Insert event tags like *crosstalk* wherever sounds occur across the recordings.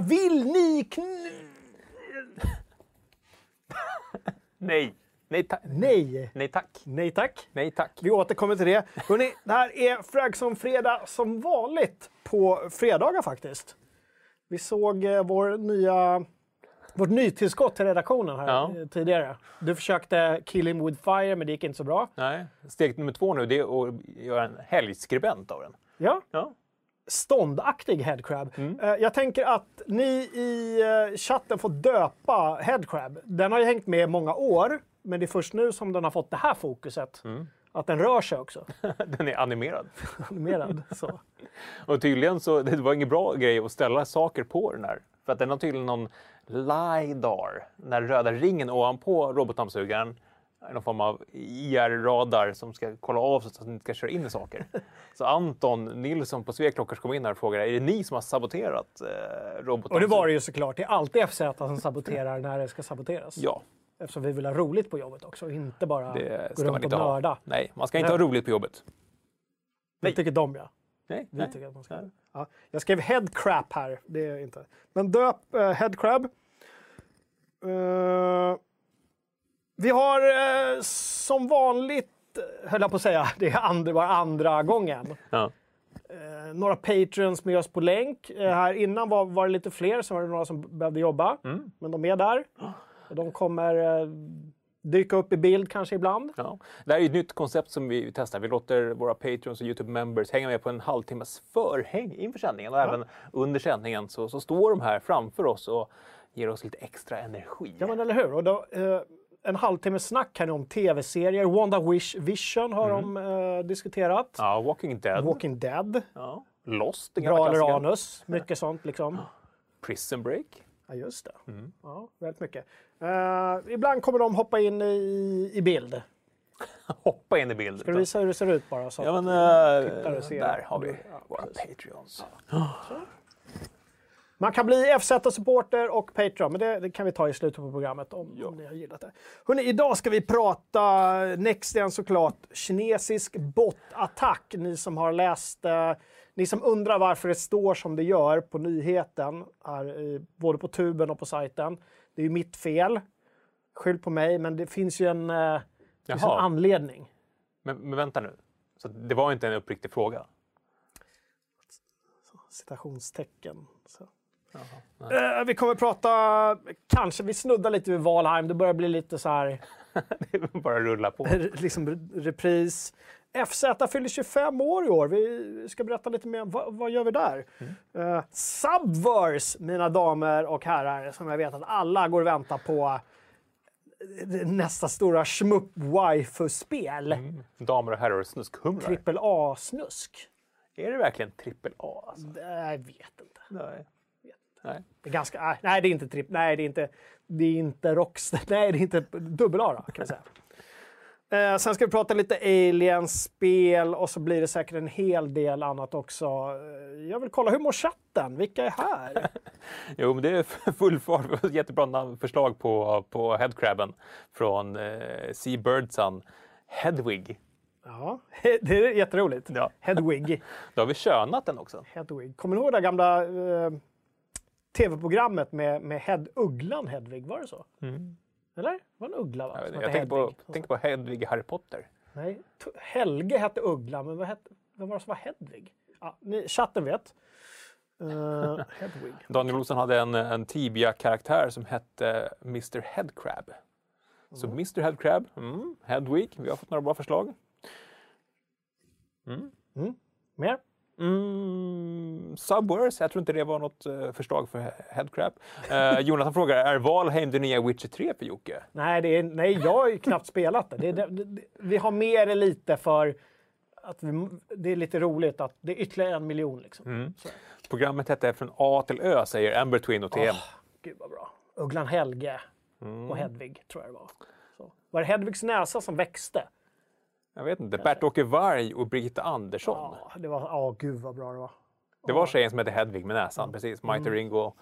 Vill ni. Nej. Nej, ta- Nej. Nej tack. Nej tack. Nej tack. Vi återkommer till det. Hörrni, det här är Fragson Fredag som vanligt på fredagar faktiskt. Vi såg eh, vår nya, vårt nytillskott till redaktionen här Ja. eh, tidigare. Du försökte kill him with fire, men det gick inte så bra. Nej. Steg nummer två nu det är att göra en helgskribent av den. Ja, Ja. Ståndaktig headcrab. Mm. Eh, Jag tänker att ni i eh, chatten får döpa headcrab. Den har ju hängt med många år, men det är först nu som den har fått det här fokuset. Mm. Att den rör sig också. *laughs* Den är animerad. *laughs* Animerad. Så. *laughs* Och tydligen så det var ingen bra grej att ställa saker på den här. För att den har tydligen någon LiDAR, den här röda ringen ovanpå robotdammsugaren. Någon form av IR-radar som ska kolla av så att den inte ska köra in i saker. Så Anton Nilsson på Sveklockars kom in här och frågade, är det ni som har saboterat eh, robotdammsugaren? Och det var det ju såklart. Det är alltid FZ som saboterar när det ska saboteras. Ja, Eftersom vi vill ha roligt på jobbet också, inte bara det gå runt och inte ha. nörda. Nej, man ska inte Nej. ha roligt på jobbet. Det tycker de ja. Nej, Vi nej. tycker att man ska. Ja. Jag skrev headcrab här, det är inte. Men döp uh, headcrab. Eh, vi har eh, som vanligt, höll jag på att säga, *laughs* det är andra, bara andra gången. Ja. Eh, några patreons med oss på länk. Eh, här innan var, var det lite fler, så var det några som behövde jobba. Mm. Men de är där. *gasps* De kommer eh, dyka upp i bild kanske ibland. Ja. Det här är ett nytt koncept som vi testar. Vi låter våra Patreons och Youtube-members hänga med på en halvtimmes förhäng inför sändningen. Och även under sändningen så, så står de här framför oss och ger oss lite extra energi. Ja, men eller hur? Och då, eh, en halvtimme snack här nu om tv-serier. Wanda Wish Vision har de eh, diskuterat. Ja, Walking Dead. Walking Dead. Ja. Lost, den gamla Bra anus. Mycket sånt liksom. Prison Break. Ja, just det. Ja, väldigt mycket. Eh, ibland kommer de hoppa in i, i bild. *laughs* Hoppa in i bilden. Ska du visa hur det ser ut bara? Så Ja, men äh, där har vi Ja, våra. Patreons. Man kan bli FZ-supporter och Patreon, men det, det kan vi ta i slutet på programmet om, om ni har gillat det. Hörrni, idag ska vi prata NextGen såklart. Kinesisk bottattack. Ni som har läst, eh, ni som undrar varför det står som det gör på nyheten, här, i, både på tuben och på sajten. Det är ju mitt fel. Skyll på mig, men det finns ju en, eh, finns en anledning. Men, men vänta nu. Så det var inte en uppriktig fråga? citationstecken. Så. Eh, vi kommer prata, kanske vi snuddar lite vid Valheim. Det börjar bli lite så här, *laughs* Det bara rulla på. liksom re- repris. FZ fyller 25 år i år. Vi ska berätta lite mer. Vad, vad gör vi där? Eh, Subverse, mina damer och herrar, som jag vet att alla går och väntar på. eh, Nästa stora schmupp waifu-spel. Damer och herrar snuskhumrar. Trippel A-snusk. Är det verkligen trippel A? Alltså? Jag vet inte. Nej. Nej. Det är ganska, nej, nej, det är inte tripp, nej, det är inte, det är inte Rockstar, *laughs* nej, det är inte dubbel A då, kan vi säga. Eh, sen ska vi prata lite Aliens-spel och så blir det säkert en hel del annat också. Eh, jag vill kolla, hur mår chatten? Vilka är här? *laughs* Jo, men det är full fart. *laughs* Jättebra förslag på, på headcrabben från eh, Sea Birdson. Hedwig. ja, det är jätteroligt. Ja. Hedwig. Då har vi könat den också. Hedwig. Kommer du ihåg det gamla eh, tv-programmet med, med Hed, ugglan Hedvig? Var det så? Eller? Det var en uggla va? Jag, jag tänker, på, Hedvig. tänker på Hedwig i Harry Potter. Nej, Helge hette Uggla, men vad hette, vem var det som var Hedvig? Ja, ni, chatten vet. *laughs* Uh, Hedwig. Daniel Olsson hade en, en Tibia-karaktär som hette Mr Headcrab. Så Mr Headcrab, mm, Hedwig, vi har fått några bra förslag. Mer? Mm, Subverse, jag tror inte det var något eh, förslag för he- Headcrab. Uh, Jonathan frågar, är Valheim det nya Witcher 3 för Jocke? Nej, är, nej, jag har ju knappt spelat det. det, det, det vi har med det lite för att vi, det är lite roligt att det är ytterligare en miljon. Liksom. Så. Programmet hette Från A till Ö, säger Amber Twin och TM. Åh, gud vad bra. Ugglan Helge och Hedvig, tror jag det var. Så. Var det Hedvigs näsa som växte? Jag vet inte, Bert-Åke Varg och Birgitta Andersson. Ja, det var, ja gud vad bra det var. Det var tjejen som hette Hedvig med näsan, precis. Mighty Ringo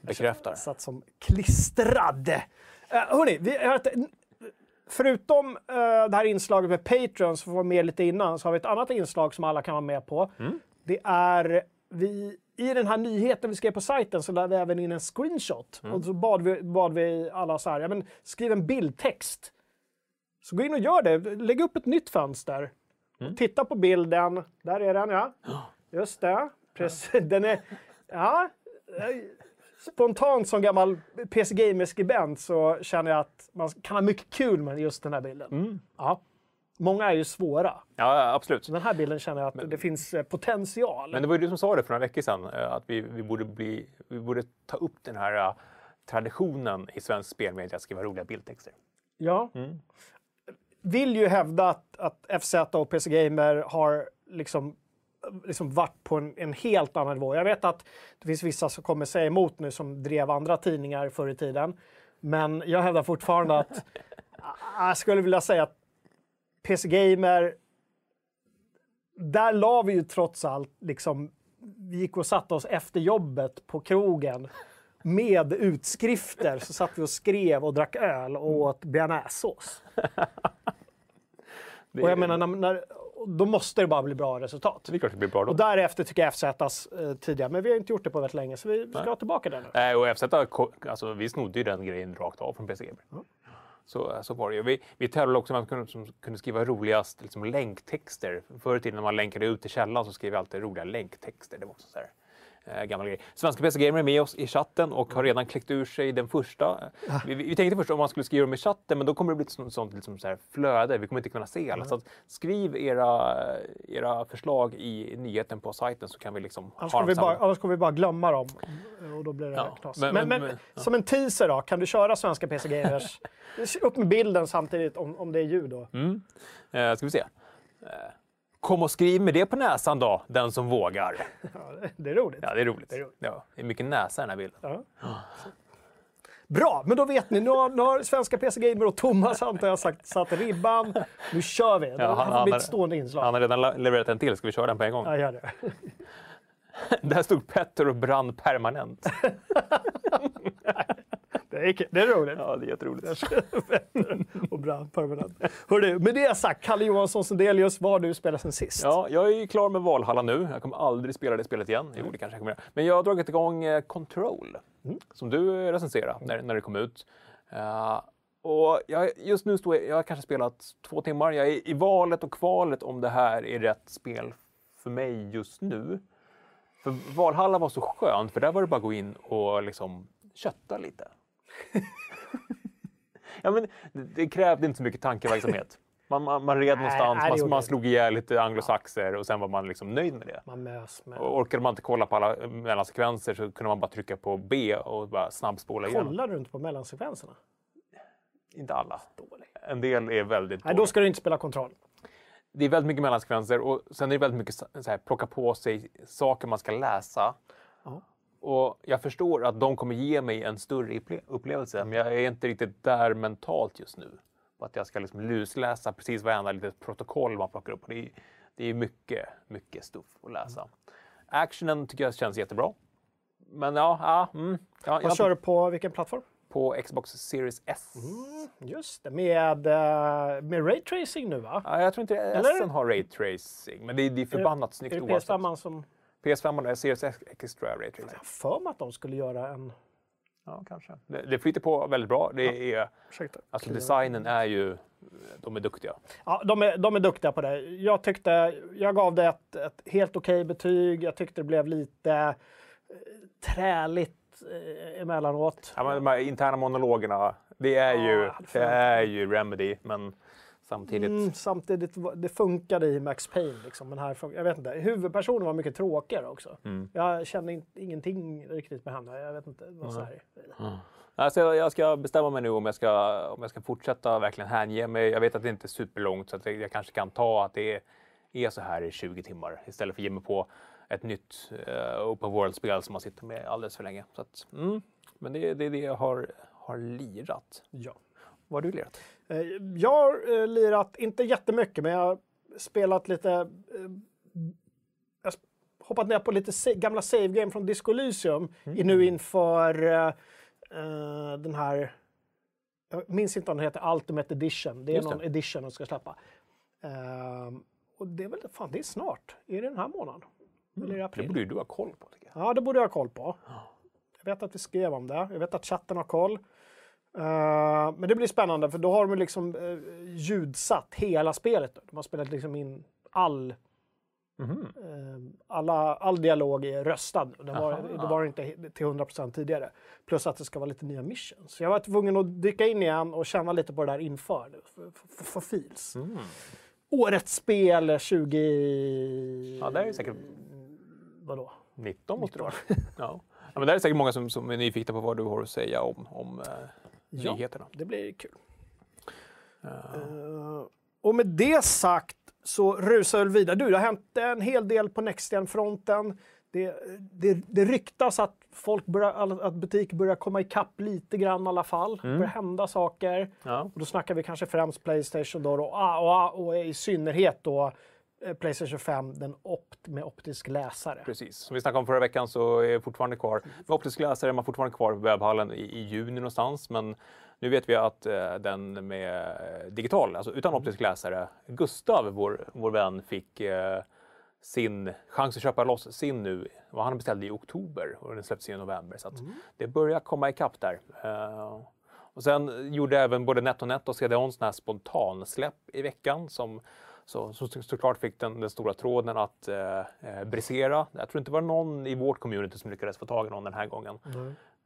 bekräftar. Satt som klistrad. Uh, hörni, vi har ett, förutom eh, det här inslaget med Patreon som var med lite innan så har vi ett annat inslag som alla kan vara med på. Det är vi i den här nyheten vi skrev på sajten så lade vi även in en screenshot. Och så bad vi, bad vi alla så här, ja, men skriv en bildtext. Så gå in och gör det. Lägg upp ett nytt fönster. Och titta på bilden. Där är den ja. Just det. Precis. *laughs* Den är... Ja. Spontant som gammal PC Gamer-skribent så känner jag att man kan ha mycket kul med just den här bilden. Ja. Många är ju svåra. Ja, absolut. Den här bilden känner jag att det finns eh, potential. Men det var ju du som sa det för några veckor sedan, eh, att vi, vi, borde, bli, vi borde ta upp den här eh, traditionen i svensk spelmedia att skriva roliga bildtexter. Ja. Vill ju hävda att, att FZ och PC Gamer har liksom, liksom varit på en, en helt annan nivå. Jag vet att det finns vissa som kommer säga emot nu som drev andra tidningar förr i tiden. Men jag hävdar fortfarande att *laughs* jag skulle vilja säga att PC Gamer där la vi ju trots allt liksom, vi gick och satte oss efter jobbet på krogen med utskrifter. Så satt vi och skrev och drack öl och åt bearnaisesås. *laughs* Och jag menar, när, när, då måste det bara bli bra resultat. det är klart det blir bra då. Och därefter tycker jag FZs eh, tidigare, men vi har inte gjort det på väldigt länge så vi ska ha tillbaka det nu. Eh, och FZ, alltså, vi snodde ju den grejen rakt av från PC Gamer. Så, så var det ju. Vi, vi tävlade också med att kunde, som kunde skriva roligast liksom, länktexter. Förr i tiden när man länkade ut till källan så skrev vi alltid roliga länktexter. Det var också så här, eh, gammal grej. Svenska PC Gamer är med oss i chatten och har redan klickt ur sig den första. Vi, vi, vi tänkte först om man skulle skriva dem i chatten, men då kommer det bli ett sånt, sånt liksom så flöde. Vi kommer inte kunna se alla. Så att, skriv era, era förslag i nyheten på sajten så kan vi liksom Annars ha dem vi, bara, annars kommer vi bara glömma dem och då blir det Ja, knas. men- Men, men- men, ja. som en teaser då, kan du köra svenska PC Gamers? *laughs* Upp med bilden samtidigt om, om det är ljud då. Mm. Eh, ska vi se. Eh, kom och skriv med det på näsan då, den som vågar. *laughs* Ja, det- är roligt. Ja, det är roligt. Det är roligt. Ja, det är mycket näsa i den här bilden. Ja. Bra, men då vet ni. Nu har, nu har svenska PC Gamer och Thomas antar jag sagt satt ribban. Nu kör vi. Det han- han ett stående inslag. Han har redan levererat en till, ska vi köra den på en gång? Ja, gör det. *laughs* Där stod Petter och brann permanent. *laughs* Det är, kul. det är roligt. Ja, det är jätteroligt. *laughs* och bra permanent. Hörru, med det sagt, Kalle Johansson Sundelius, vad har du spelat sen sist? Ja, jag är ju klar med Valhalla nu. Jag kommer aldrig spela det spelet igen. Jo, det kanske jag kommer göra. Men jag har dragit igång eh, Control, som du recenserade när, när det kom ut. Eh, och jag, just nu står jag, jag har kanske spelat två timmar. Jag är i valet och kvalet om det här är rätt spel för mig just nu. För Valhalla var så skönt, för där var det bara att gå in och liksom kötta lite. *laughs* ja, men det, krävde inte så mycket tankeverksamhet. Man, man, man red någonstans, nej, det man, man slog ihjäl lite anglosaxer och sen var man liksom nöjd med det. Man mös med... Och orkade man inte kolla på alla mellansekvenser så kunde man bara trycka på B och bara snabbspola igenom. Kollar du inte på mellansekvenserna? Inte alla. Dålig. En del är väldigt Nej, dåliga. då ska du inte spela kontroll. Det är väldigt mycket mellansekvenser och sen är det väldigt mycket så här, plocka på sig saker man ska läsa. Ja. Och jag förstår att de kommer ge mig en större upple- upplevelse, men jag är inte riktigt där mentalt just nu. Att jag ska liksom lusläsa precis varenda litet protokoll man plockar upp. Det är, det är mycket, mycket stuff att läsa. Actionen tycker jag känns jättebra. Men ja, ja, mm, ja Vad jag kör du på vilken plattform? på Xbox Series S. Just det, med, eh, med raytracing nu va? Ja, jag tror inte? S har Ray Tracing, men det är, det är förbannat snyggt Är det oavsett. PS5 som... PS5 och Series X tror jag Ray Tracing. Jag har för mig att de skulle göra en... Ja, kanske. Det, det flyter på väldigt bra. Det är, Ursäkta. alltså designen är ju, de är duktiga. Ja, de är, de är duktiga på det. Jag tyckte, jag gav det ett, ett helt okej betyg. Jag tyckte det blev lite eh, träligt eh, emellanåt. Ja, men de här interna monologerna, det är ju, jag det är ju Remedy, men samtidigt. Mm, samtidigt, det funkade i Max Payne. Liksom, men här, fun- jag vet inte, huvudpersonen var mycket tråkigare också. Mm. Jag kände in, ingenting riktigt med henne. Jag vet inte. Vad så här. Alltså, jag- jag ska bestämma mig nu om jag ska, om jag ska fortsätta verkligen hänge mig. Jag vet att det inte är superlångt så att jag, jag kanske kan ta att det är, är så här i 20 timmar istället för att ge mig på ett nytt uh, open world-spel som man sitter med alldeles för länge. Så att, mm, men det, det är det jag har, har lirat. Ja. Vad har du lirat? Eh, Jag har eh, lirat, inte jättemycket, men jag har spelat lite... Eh, jag har hoppat ner på lite gamla save game från Disco Elysium i nu inför eh, den här... Jag minns inte om den heter Ultimate Edition. Det är Just någon det. edition de ska släppa. Ehm, och det är väl fan, det är snart. Är det den här månaden? Eller i Det april. borde ju du ha koll på. Ja, det borde jag ha koll på. Jag vet att vi skrev om det. Jag vet att chatten har koll. Eh, men det blir spännande för då har de liksom uh, ljudsatt hela spelet. De har spelat liksom in all, Mhm. eh, alla, all dialog är röstad. Det var, Aha. det var inte till 100% tidigare. Plus att det ska vara lite nya missions. Så jag var tvungen att dyka in igen och känna lite på det där inför. För, för, för feels. Mm. Årets spel 20... Ja, det är säkert Vadå? 19 måste det vara. Ja. men det är säkert många som, som är nyfikna på vad du har att säga om, om Ja. nyheterna. Det blir kul. Eh, och med det sagt så rusar vi vidare. Du, det har hänt en hel del på Nextgen-fronten. Det, det, det ryktas att, folk börjar, att butiker börjar komma ikapp lite grann i alla fall. Det börjar hända saker. Ja. Och då snackar vi kanske främst Playstation då, och, och, och i synnerhet då Playstation 5 den opt, med optisk läsare. Precis. Som vi snackade om förra veckan så är fortfarande kvar. Med optisk läsare är man fortfarande kvar på webbhallen i, i juni någonstans. Men nu vet vi att eh, den med digital, alltså utan optisk läsare, Gustav, vår, vår vän, fick eh, sin chans att köpa loss sin nu. Vad han beställde i oktober och den släpps i november. Så att det börjar komma ikapp där. Eh, och sen gjorde även både NetOnNet och CDON såna här spontansläpp i veckan som så, så, så, såklart fick den, den stora tråden att eh, eh, brisera. Jag tror inte det var någon i vårt community som lyckades få tag i någon den här gången.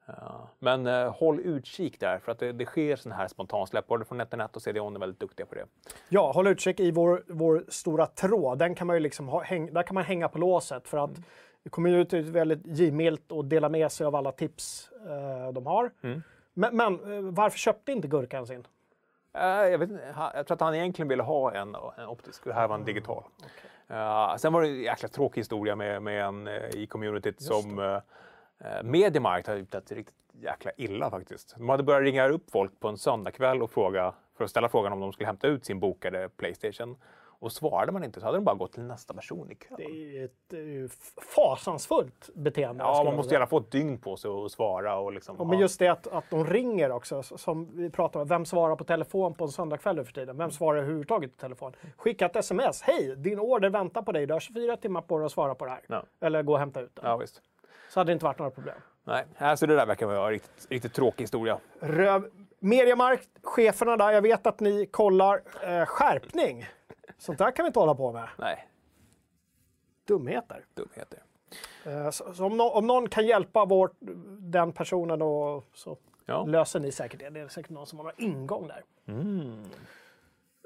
Eh, men eh, håll utkik där för att det, det sker sådana här spontansläpp. Både från NetOnNet och CDON är väldigt duktiga på det. Ja, håll utkik i vår, vår stora tråd. Den kan man ju liksom ha, häng, där kan man hänga på låset för att communityt är väldigt givmilt och delar med sig av alla tips eh, de har. Mm. Men, men varför köpte inte Gurkan sin? Eh, jag, vet, jag tror att han egentligen ville ha en, en optisk. Det här var en digital. Eh, sen var det en jäkla tråkig historia med, med en eh, i communityt som uh, Mediamarkt har gjort riktigt jäkla illa faktiskt. De hade börjat ringa upp folk på en söndagkväll och fråga för att ställa frågan om de skulle hämta ut sin bokade Playstation. Och svarade man inte så hade de bara gått till nästa person i kön. Det är ju ett fasansfullt beteende. Ja, man måste gärna få ett dygn på sig att svara. Och liksom, Ja, men just det att, att de ringer också, som vi pratar om. Vem svarar på telefon på en söndagkväll nu för tiden? Vem svarar överhuvudtaget på telefon? Skicka ett sms. Hej, din order väntar på dig. Du har 24 timmar på dig att svara på det här. Ja. Eller gå och hämta ut den. ja, visst. Så hade det inte varit några problem. Nej, alltså det där verkar vara en riktigt, riktigt tråkig historia. Röv... Mediamarkt, cheferna där, jag vet att ni kollar. Eh, skärpning. Sånt där kan vi inte hålla på med. Nej, Dumheter. dumheter. Eh, så, så om, nå- om någon kan hjälpa vår, den personen då, så Ja. löser ni säkert det. Det är säkert någon som har någon ingång där.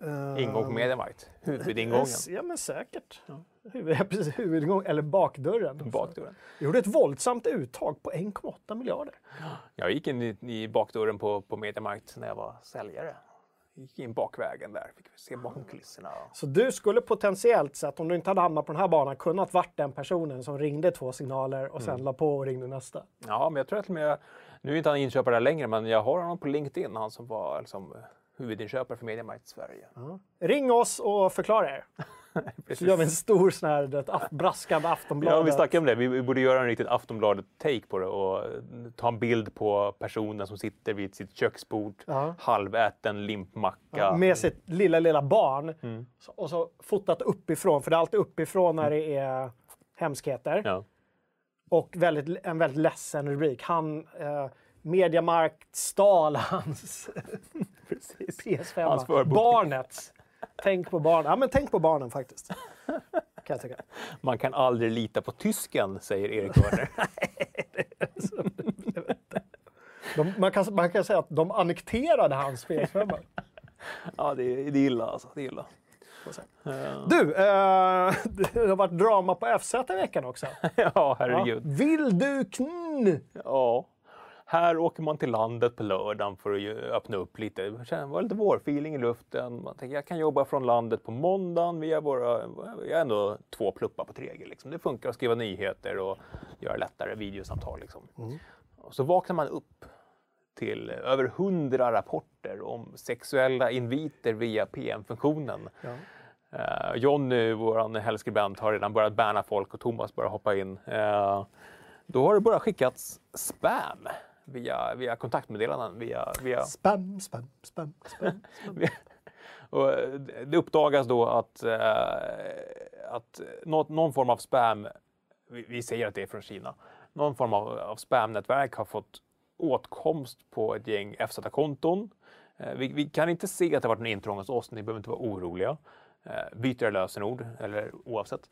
Eh, Ingång på Mediamarkt. Huvudingången. Ja, men säkert. Huvud, ja, *laughs* precis, huvudingång, eller bakdörren. Bakdörren. Jag gjorde ett våldsamt uttag på 1,8 miljarder. Jag gick in i, i bakdörren på, på Mediamarkt när jag var säljare. Gick in bakvägen där, fick se bakom kulisserna. Så du skulle potentiellt sett, om du inte hade hamnat på den här banan, kunnat varit den personen som ringde två signaler och sen Mm. la på och ringde nästa. Ja, men jag tror att med, nu är inte han inköpare där längre, men jag har honom på LinkedIn, han som var liksom, huvudinköpare för Mediamarkt i Sverige. Ring oss och förklara er. *laughs* *laughs* Så gör vi en stor sån här af- braskande Aftonbladet. Ja, vi snackade om det. Vi borde göra en riktigt Aftonbladet-take på det och eh, ta en bild på personen som sitter vid sitt köksbord, Ja. halväten limpmacka. Med sitt lilla, lilla barn. Mm. Och så fotat uppifrån, för det är alltid uppifrån när det är hemskheter. Ja. Och väldigt, en väldigt ledsen rubrik. Han, eh, Mediamarkt stal *laughs* hans PS5. Hans. Barnets. Tänk på barnen. Ja, men tänk på barnen faktiskt. Kan. Man kan aldrig lita på tysken, säger Erik Werner. *laughs* De, man, kan, man kan säga att de annekterade hans PS5. ja, det det är illa alltså. Det är illa. Du, eh, *laughs* det har varit drama på FZ i veckan också. ja, *laughs* Ja. herregud. Vill du kn? Ja. Här åker man till landet på lördagen för att öppna upp lite. Det var lite vårfeeling i luften. Man tänker jag kan jobba från landet på måndagen. Vi har, våra, vi har ändå två pluppar på Treger. Liksom. Det funkar att skriva nyheter och göra lättare videosamtal. Liksom. Och så vaknar man upp till över hundra rapporter om sexuella inviter via PM-funktionen. Ja. Uh, Jonny, vår helgskribent, har redan börjat banna folk och Thomas börjar hoppa in. Eh, då har det bara skickats spam via, via kontaktmeddelanden. Via, via, Spam, spam, spam, spam. *laughs* och eh, det uppdagas då att, eh, att något, någon form av spam vi, vi säger att det är från Kina, någon form av, av spamnätverk har fått åtkomst på ett gäng FZ-konton. Eh, vi, vi, kan inte se att det varit en intrång hos oss, ni behöver inte vara oroliga. Eh, byter era lösenord, eller oavsett.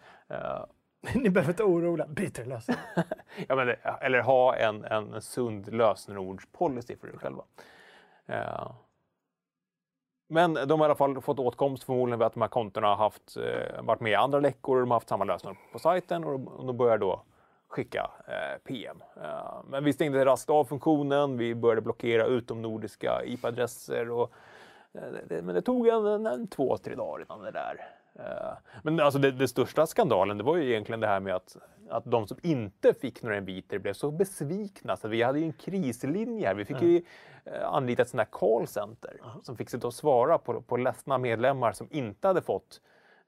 *laughs* Ni behöver inte oroa byter lösenord. *laughs* ja, men, eller ha en, en sund lösenordspolicy för er själva. Eh, men de har i alla fall fått åtkomst förmodligen vid att de här kontona har haft, eh, varit med i andra läckor, och de har haft samma lösenord på sajten och de börjar då skicka eh, PM. Eh, men vi stängde raskt av funktionen, vi började blockera utomnordiska IP-adresser och eh, det, men det tog en, en, en, två, tre dagar innan det där. Eh, men alltså det, det, största skandalen det var ju egentligen det här med att, att de som inte fick några inviter blev så besvikna. Så vi hade ju en krislinje här. Vi fick ju eh, anlita ett sånt här callcenter -huh. som fick sitta och svara på, på ledsna medlemmar som inte hade fått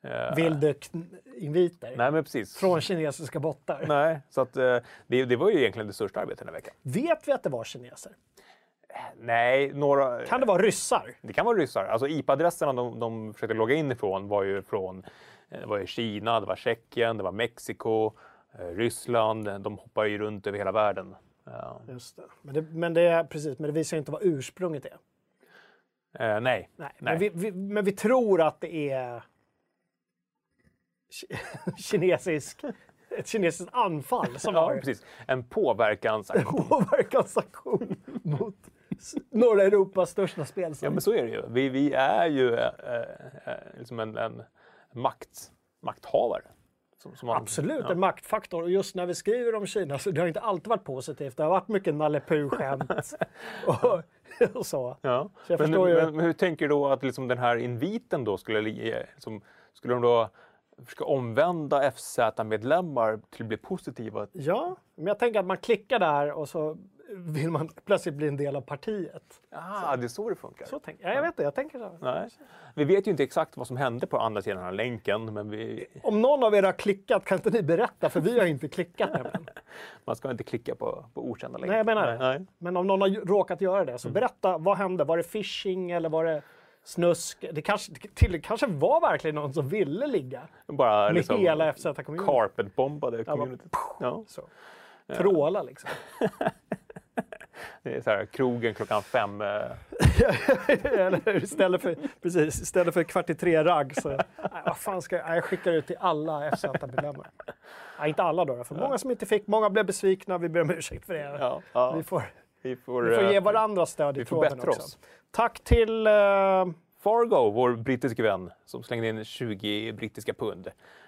Eh, Vilduk-inviter Nej, men precis. från kinesiska bottar. Nej, så att, eh, det, det var ju egentligen det största arbetet den här veckan. Vet vi att det var kineser? Nej, några... Kan det vara ryssar? Det kan vara ryssar. Alltså IP-adresserna de, de försökte logga in ifrån var ju från eh, det var ju Kina, det var Tjeckien, det var Mexiko, Ryssland. De hoppar ju runt över hela världen. Just det. Men, det, men det, precis, men det visar inte vad ursprunget är. Eh, nej. nej. nej. Men, vi, vi, men vi tror att det är *laughs* kinesisk, ett kinesiskt anfall som ja, har... precis. En påverkansaktion. *laughs* En påverkansaktion mot norra Europas största spelsajt. Ja, men så är det ju. Vi, vi är ju äh, äh, liksom en, en makt, makthavare. Som, som Absolut, ja. en maktfaktor. Och just när vi skriver om Kina så det har inte alltid varit positivt. Det har varit mycket Nalle skämt *laughs* och, och, så. Ja. så men, ju... men, hur tänker du då att liksom den här inviten då skulle, liksom, skulle de då försöka omvända FZ-medlemmar till att bli positiva. Ja, men jag tänker att man klickar där och så vill man plötsligt bli en del av partiet. Ah, det är så det funkar? Så tänk, ja, jag vet inte, jag tänker så. Nej. Vi vet ju inte exakt vad som hände på andra sidan den här länken. Men vi... Om någon av er har klickat, kan inte ni berätta? För vi har inte klickat nämligen. *laughs* Man ska inte klicka på, på okända länkar. Nej, jag menar det. Nej. Men om någon har råkat göra det, så mm. berätta, vad hände? Var det phishing eller var det snusk. Det kanske, till, kanske var verkligen någon som ville ligga Bara med liksom hela FZ-communityn. Carpetbombade communityt. Ja, så. Tråla liksom. *laughs* Det är så här, krogen klockan fem. Eh. *laughs* Eller istället för, precis, istället för kvart i tre ragg så nej, vad fan ska jag, jag skickar ut till alla FZ-medlemmar. Nej, inte alla då, för många som inte fick, många blev besvikna, vi ber om ursäkt för det. Ja, ja. Vi, får, vi, får, vi får ge eh, varandra stöd i tråden också. Oss. Tack till... Uh... Fargo, vår brittiska vän, som slängde in 20 brittiska pund.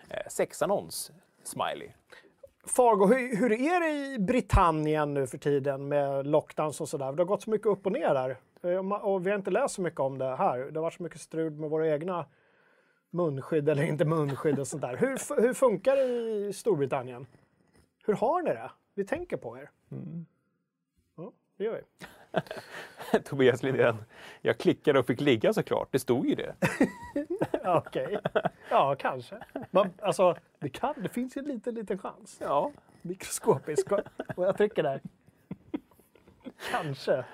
Eh, sexannons, smiley. Fargo, hur, hur, är det i Britannien nu för tiden med lockdowns och sådär? Det har gått så mycket upp och ner där. Eh, och vi har inte läst så mycket om det här. Det har varit så mycket strul med våra egna munskydd eller inte munskydd och sånt där. Hur, hur funkar det i Storbritannien? Hur har ni det? Vi tänker på er. Mm. Ja, det gör vi. *laughs* Tobias Lidén. Jag klickade och fick ligga såklart. Det stod ju det. *laughs* Okej. Okay. Ja, kanske. Man, alltså, det, kan, det finns ju en liten, liten chans. Ja. Mikroskopisk. Och jag trycker där. Kanske.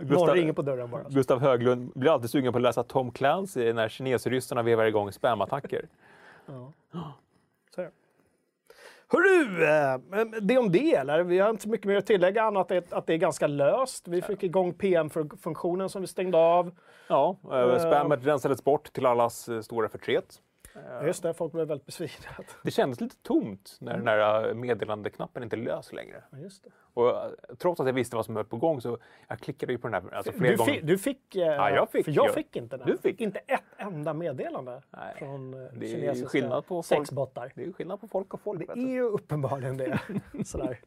Gustav, Någon ringer på dörren bara. Gustav Höglund blir alltid sugen på att läsa Tom Clancy när kinesryssarna vevar igång spamattacker. Ja. Så är det. Hörru! Eh, det om det, eller? Vi har inte så mycket mer att tillägga annat än att det är ganska löst. Vi fick igång PM-funktionen som vi stängde av. Ja, uh, spammet rensades bort till allas stora förtret. Just det, folk blev väldigt besvikna. Det kändes lite tomt när den där meddelandeknappen inte lös längre. Just det. Och eh, trots att jag visste vad som var på gång så jag klickade ju på den här alltså, flera du gånger. Fick, du fick, eh, ja, jag fick, för jag fick inte den. Du fick. Inte ett enda meddelande Nej, från eh, det är kinesiska skillnad på folk, sexbottar. Det är skillnad på folk och folk. Det är ju uppenbarligen det. *laughs* Sådär.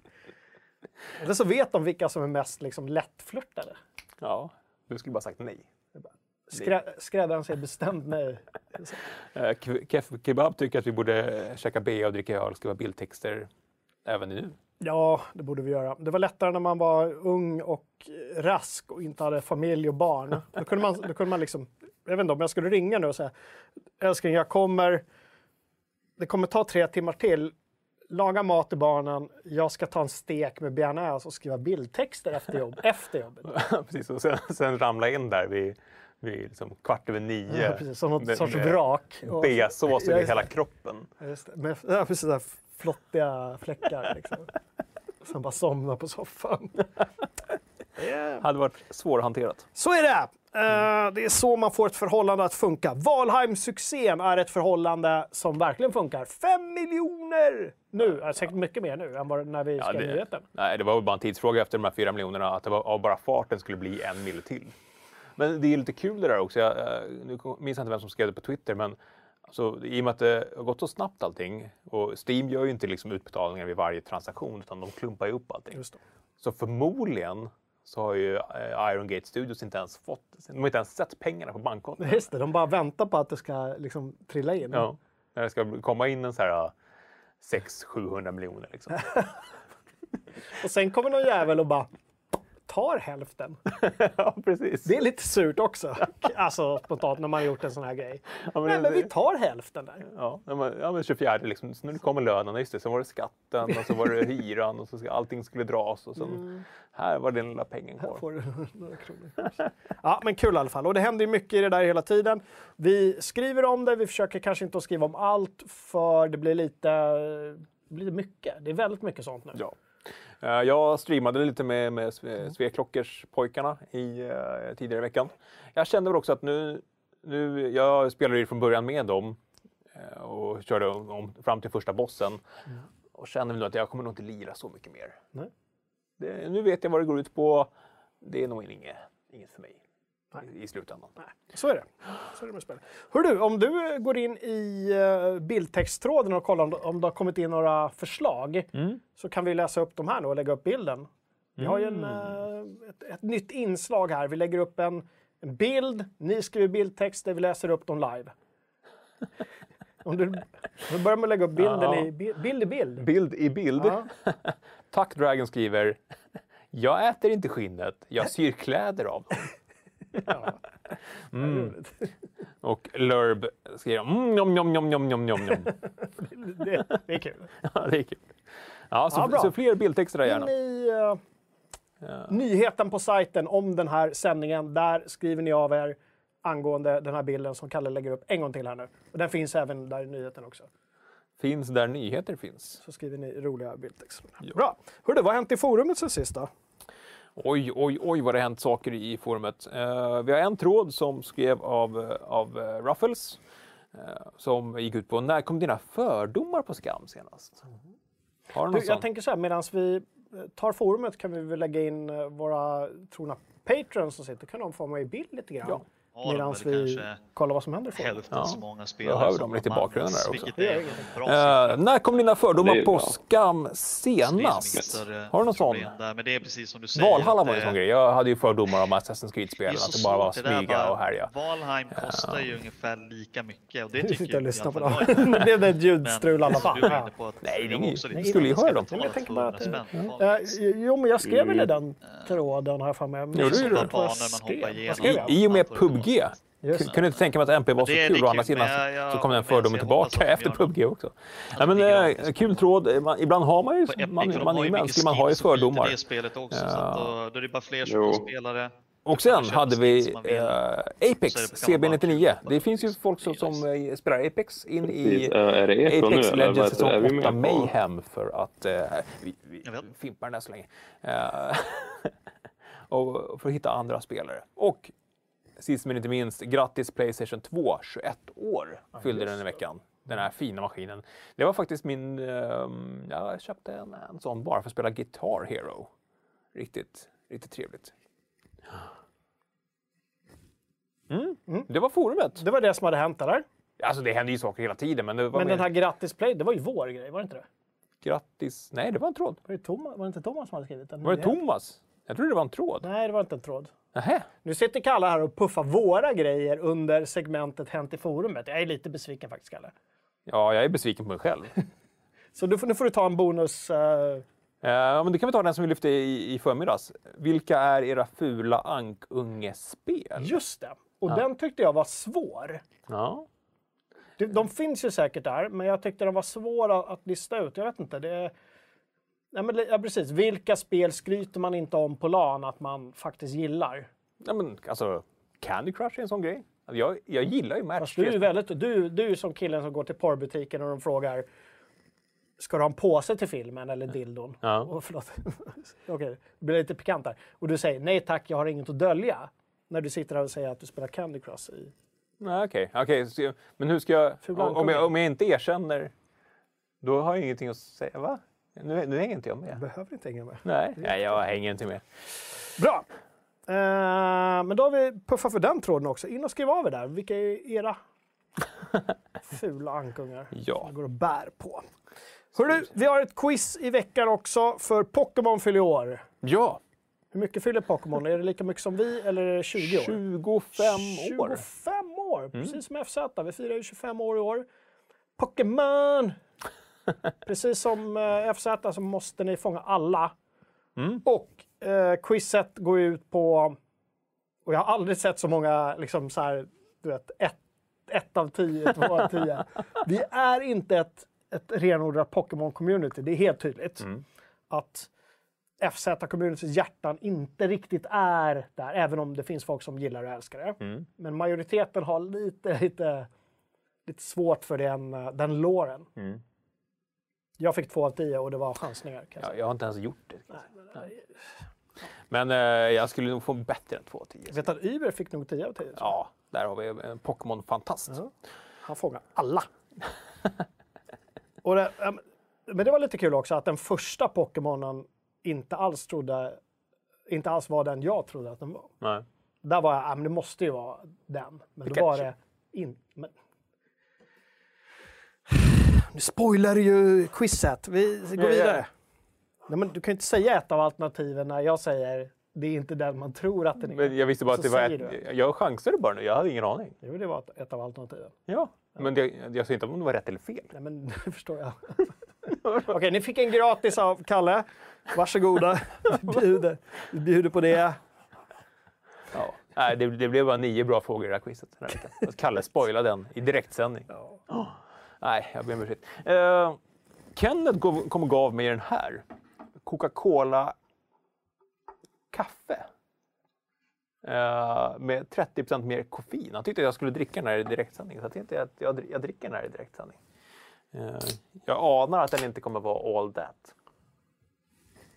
Eller så vet de vilka som är mest liksom, lättflörtade. Ja, du skulle bara sagt nej. Skrä, skräddaren säger bestämt nej. Eh, Kef Kebab tycker att vi borde käka bea och dricka öl och skriva bildtexter även nu. Ja, det borde vi göra. Det var lättare när man var ung och rask och inte hade familj och barn. Då kunde man, då kunde man liksom, jag vet inte om jag skulle ringa nu och säga älskling, jag kommer, det kommer ta tre timmar till. Laga mat till barnen, jag ska ta en stek med bearnaise och skriva bildtexter efter, jobb, efter jobbet. *laughs* Precis, och sen, sen ramla in där vid vid liksom kvart över nio. Ja, precis, som något sorts vrak. Beasås över hela kroppen. Just det. Med, ja, precis, där, flottiga fläckar. Liksom. Sen bara somna på soffan. Det *laughs* hade varit svårhanterat. Så är det! Eh, det är så man får ett förhållande att funka. Valheim-succén är ett förhållande som verkligen funkar. Fem miljoner nu! Är säkert mycket mer nu än när vi skrev det, nyheten. nej, det var väl bara en tidsfråga efter de här fyra miljonerna att det var, av bara farten skulle bli en mil till. Men det är lite kul det där också. Jag, eh, nu minns jag inte vem som skrev det på Twitter, men alltså, i och med att det har gått så snabbt allting och Steam gör ju inte liksom utbetalningar vid varje transaktion utan de klumpar upp allting. Så förmodligen så har ju eh, Iron Gate Studios inte ens fått, de har inte ens sett pengarna på bankkontot. Just det, de bara väntar på att det ska liksom trilla in. Ja, när det ska komma in en så här 600-700 miljoner liksom. *laughs* Och sen kommer någon jävel och bara tar hälften. *laughs* ja, precis. Det är lite surt också. *laughs* Alltså spontant när man har gjort en sån här grej. Ja, Nej, det- men vi tar hälften där. Ja, man- ja men 24 liksom, så nu kommer lönen, just det, så var det skatten och så var det hyran och så allting skulle dras och sen här var den lilla pengen kvar. Får du *laughs* några kronor. Ja, men kul i alla fall. Och det händer ju mycket i det där hela tiden. Vi skriver om det, vi försöker kanske inte att skriva om allt för det blir lite, det blir mycket. Det är väldigt mycket sånt nu. Ja. Eh, Jag streamade lite med, med Sve- Sveklockers pojkarna i, eh, tidigare i veckan. Jag kände väl också att nu, nu jag spelade ju från början med dem eh, och körde om, fram till första bossen och kände väl nu att jag kommer nog inte lira så mycket mer. Det, nu vet jag vad det går ut på. Det är nog inget, inget för mig i, i slutändan. Så är det. Så är det med spel. Hör du, om du eh, går in i uh, bildtexttråden och kollar om, om det har kommit in några förslag så kan vi läsa upp dem här nu och lägga upp bilden. Vi har ju en, eh, ett, ett nytt inslag här. Vi lägger upp en, en bild, ni skriver bildtext där vi läser upp dem live. *laughs* Om du, vi börjar med att lägga upp bilden Ja. i bi- bild i bild. Bild i bild. Ja. *laughs* Tack Dragon skriver. Jag äter inte skinnet, jag syr kläder av dem. *laughs* *laughs* Ja. Mm. *laughs* Och Lurb skriver mm, njom, njom, njom, njom, njom, njom. *laughs* Det, det är kul. Ja, det är kul. Ja, så, Ja, så fler bildtexter där In gärna. i eh, nyheten på sajten om den här sändningen. Där skriver ni av er angående den här bilden som Kalle lägger upp en gång till här nu. Och den finns även där i nyheten också. Finns där nyheter finns. Så skriver ni roliga bildtexter. Bra! Hörru, vad har hänt i forumet sen sist då? Oj, oj, oj vad det har hänt saker i forumet. Eh, vi har en tråd som skrev av, eh, av eh, Ruffles. eh, som gick ut på när kom dina fördomar på skam senast? Har du någon Du, sån? jag tänker så här, medan vi eh, tar forumet kan vi väl lägga in våra trogna patrons som sitter. kan de få med i bild lite grann. Ja. Ja, Medan vi kollar vad som händer hälften Ja. så många Jag spelare hör som dem lite i bakgrunden där också. Det Eh, när kom dina Det fördomar på skam Det senast? Har du någon sån? Där, men det är precis som du säger. Valhalla var ju en eh, sån grej. Jag hade ju fördomar om Assassin's det är Creed-spelen, att det bara var det smyga och härja. Valheim kostar ju ungefär lika mycket och det *laughs* Vi tycker sitter och ju i lyssnar på dem. jag. Nu blev det ett ljudstrul i alla fall. Nej, det är jag inget- skulle ju höra dem. Jag tänker bara att- 200 spänn. Eh, jo, men jag skrev väl i Mm. den tråden har jag för mig. Gjorde jag du det? jag jag? I, och med det PubG. Just Kunde inte tänka mig att MP var så Det kul å andra sidan så kom den fördomen tillbaka efter PubG också. Ja, men, det eh, gratis. kul tråd. Man, ibland har man ju, man, de man är har ju mänsklig, man har ju fördomar. det spelet också, så Ja. att då, då är det bara fler Jo. spelare. Och sen hade vi som man eh, Så Apex det kan vara CB99. kul. Det finns ju folk som, Det som eh, spelar Apex in Precis. i Eh, det nu Apex eller? Legends det? säsong Är vi 8 med på? Mayhem för att eh, vi, vi fimpar den här så länge. Eh, *laughs* och för att hitta andra spelare. Och sist men inte minst, grattis Playstation 2, 21 år fyllde den i veckan. Den här fina maskinen. Det var faktiskt min, ehm, jag köpte en, en sån bara för att spela Guitar Hero. Riktigt, riktigt trevligt. Mm. Det var forumet. Det var det som hade hänt, eller? Alltså det händer ju saker hela tiden, men det var Men mer... den här grattis play, det var ju vår grej, var det inte det? Grattis. Nej, det var en tråd. Var det, Thomas, var det inte Thomas som hade skrivit den? Var det Thomas? Jag trodde det var en tråd. Nej, det var inte en tråd. Nähä. Nu sitter Kalle här och puffar våra grejer under segmentet Hänt i forumet. Jag är lite besviken faktiskt, Kalle. Ja, jag är besviken på mig själv. *laughs* Så du får, nu får du ta en bonus. eh, Ja, men det kan vi ta den som vi lyfte i, i förmiddags. Vilka är era fula ankungespel? just det. Och den tyckte jag var svår. Ja. De, de finns ju säkert där, men jag tyckte de var svåra att lista ut. Jag vet inte. Det Nej, men, ja, precis. Vilka spel skryter man inte om på LAN att man faktiskt gillar? ja men alltså, Candy Crush är en sån grej. Alltså, Jag, jag gillar ju Match. du är väldigt, du, du är som killen som går till porrbutiken och de frågar ska du ha en påse till filmen eller dildon? Ja. Och, förlåt. *laughs* Okej, det blir lite pikant där. Och du säger nej tack, jag har inget att dölja. När du sitter där och säger att du spelar Candy Crush i... Nej, okej. Jag- men hur ska jag... Om jag, om jag inte erkänner, då har jag ingenting att säga. Va? Nu, nu hänger inte jag Du med. behöver inte hänga med. Nej, nej jag hänger inte med. Bra! Eh, men då har vi puffat för den tråden också. In och skriv av er där. Vilka är era *laughs* fula ankungar Ja. som går och bär på? Hörru, vi har ett quiz i veckan också för Pokémon fyller år. Ja, Hur mycket fyller Pokémon? Är det lika mycket som vi eller är det 20 år? 25 år. 25 år! Mm. Precis som FZ. Vi firar ju 25 år i år. Pokémon! Precis som eh, FZ så måste ni fånga alla. Mm. Och eh, quizet går ut på... Och jag har aldrig sett så många, liksom så här, du vet, ett, ett av tio, två av tio. *laughs* Vi är inte ett, ett renodlat Pokémon-community, det är helt tydligt. Mm. Att FZ-communityns hjärtan inte riktigt är där, även om det finns folk som gillar och älskar det. Mm. Men majoriteten har lite, lite, lite svårt för den, eh, den låren. Mm. Jag fick två av tio och det var chansningar. Jag Ja, jag har inte ens gjort det. Nej, men, eh, Men eh, jag skulle nog få bättre än 2 av 10. Jag vet att Uber fick nog 10 av 10. så. Ja, där har vi en Pokémon-fantast. Ja. Han fångar alla. och det, men det var lite kul också att den första Pokémonen inte alls trodde, inte alls var den jag trodde att den var. Nej. Där var jag, ja men det måste ju vara den. Men då var Pikachu. det inte. Men... Nu spoilar du ju quizet. Vi går Ja, ja. vidare. Nej, men du kan ju inte säga ett av alternativen när jag säger det är inte den man tror att den är. Men jag visste bara att det var ett, Jag chansade bara nu, jag hade ingen aning. Jo, det var ett, av alternativen. Ja, men det, jag säger inte om det var rätt eller fel. Nej, men *laughs* det förstår jag. *laughs* Okej, ni fick en gratis av Kalle. Varsågoda. *laughs* Vi bjuder, vi bjuder på det. Ja. Nej, det, det blev bara nio bra frågor i det här quizet. Kalle spoilade den i direktsändning. Oh. *gasps* Nej, jag ber om ursäkt. Uh, Kenneth gav- kom och gav mig den här. Coca-Cola kaffe. Eh, med 30% mer koffein. Han tyckte att jag skulle dricka den här i direktsändning. Så jag tänkte att jag, jag dricker den här i direktsändning. Eh, jag anar att den inte kommer vara all that.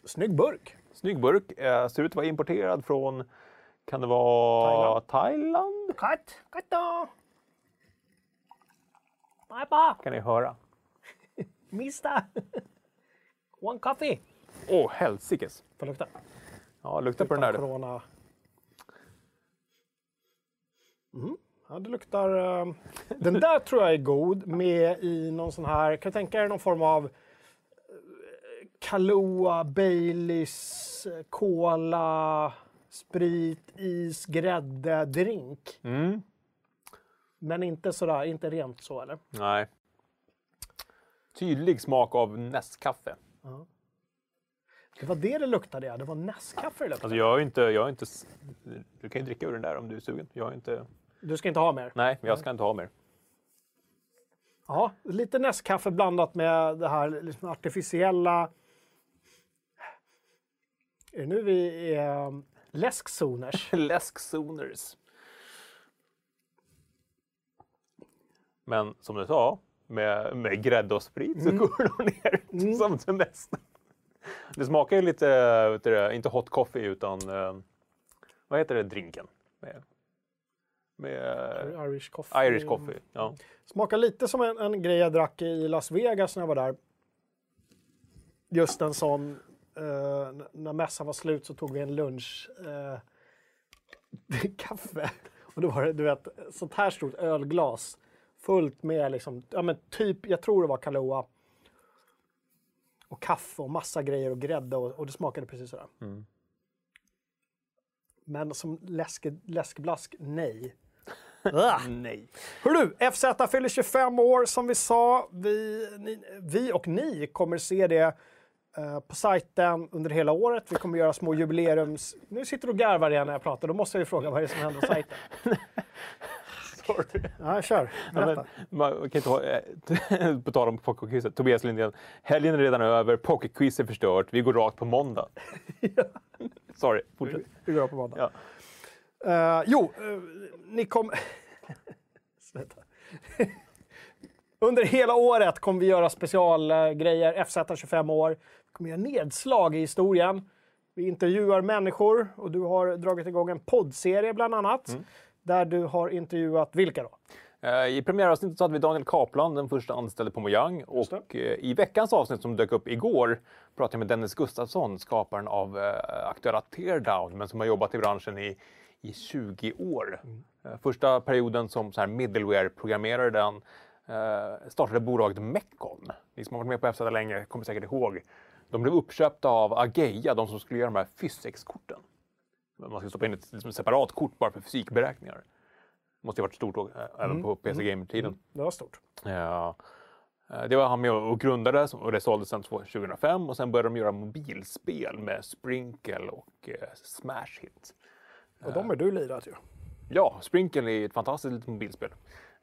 Snygg burk. Snygg burk. Eh, ser ut att vara importerad från, kan det vara Thailand? Cut, cut då. Bye, Kan ni höra? *laughs* mister. *laughs* One coffee. Åh, helsikes! Får lukta. Ja, lukta på den där. Corona. Mm. Ja, det luktar... eh, den där tror jag är god med i någon sån här... Kan du tänka dig någon form av eh, Kahlua, Baileys, eh, Cola, sprit, is, grädde, drink. Mm. Men inte sådär, inte rent så eller? Nej. Tydlig smak av nästkaffe. Det var det det luktade ja, det var Nescafé det luktade. Alltså jag är inte, jag är inte... Du kan ju dricka ur den där om du är sugen. Jag är inte... Du ska inte ha mer? Nej, jag ska inte ha mer. Ja, lite Nescafé blandat med det här liksom artificiella... Är det nu vi är um, läskzoners? Läsksoners. *laughs* Men som du sa, med, med grädde och sprit så går det nog ner *laughs* som det mesta. Det smakar ju lite, du, inte hot coffee utan, eh, vad heter det, drinken? Med, med Irish coffee. Irish coffee. Ja. Smakar lite som en, en grej jag drack i Las Vegas när jag var där. Just en sån, eh, när mässan var slut så tog vi en lunch. Eh, *laughs* kaffe. Och då var det, du vet, sånt här stort ölglas. Fullt med liksom, ja men typ, jag tror det var Kahlua. Och kaffe och massa grejer och grädde och, och det smakade precis sådär. Men som läsk, läskblask, nej. *laughs* Nej. Hör du, FZ fyller 25 år som vi sa. Vi, ni, vi och ni kommer se det eh, på sajten under hela året. Vi kommer göra små jubileums... Nu sitter du och garvar igen när jag pratar. Då måste jag ju fråga vad det är som händer på sajten. *laughs* Sorry. Ja, kör. Ja, Berätta. men, man kan inte ha, eh, *laughs* på tal om pokerquizet, Tobias Lindén. Helgen är redan över, pokerquiz är förstört, vi går rakt på måndag. *laughs* Sorry, fortsätt. Vi går på måndag. Ja. Eh, jo, eh, ni. *laughs* Sluta. Under hela året kommer vi göra specialgrejer. FZ 25 år. Vi kommer göra nedslag i historien. Vi intervjuar människor och du har dragit igång en poddserie bland annat. Mm. Där du har intervjuat vilka då? Eh, I premiäravsnittet så hade vi Daniel Kaplan, den första anställde på Mojang. Och eh, i veckans avsnitt som dök upp igår pratade jag med Dennis Gustafsson, skaparen av eh, aktuella Teardown, men som har jobbat i branschen i, i 20 år. Eh, första perioden som så här middleware-programmerare där han startade bolaget Mecon. Ni som har varit med på FZ länge kommer säkert ihåg. De blev uppköpta av Ageia, de som skulle göra de här Physics-korten. Man ska stoppa in ett liksom, separat kort bara för fysikberäkningar. Måste ju varit stort då, eh, även på PC Gamer-tiden. Det var stort. Ja. Eh, Det var han med och grundade och det såldes sen 2005 och sen började de göra mobilspel med Sprinkle och eh, Smash Hit. Och de är du lirat ju. Ja, Sprinkle är ett fantastiskt litet mobilspel.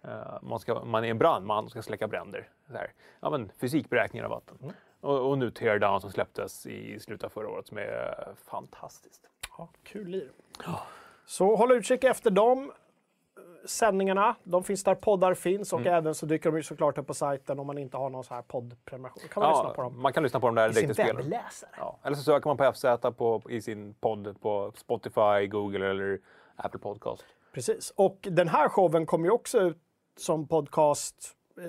Eh, Man, ska, man är en brandman och ska släcka bränder. Så här. Ja, men, fysikberäkningar av vatten. Och, och nu Teardown som släpptes i slutet av förra året som är fantastiskt. Ja, kul lir. Så håll utkik efter dem. Sändningarna, de finns där poddar finns och Mm. även så dyker de ju såklart upp på sajten om man inte har någon så här poddprenumeration. Kan man lyssna på Ja, dem man kan lyssna på dem där i sin direkt i webbläsare. Ja. Eller så söker man på FZ på, i sin podd på Spotify, Google eller Apple Podcast. Precis. Och den här showen kommer ju också ut som podcast eh,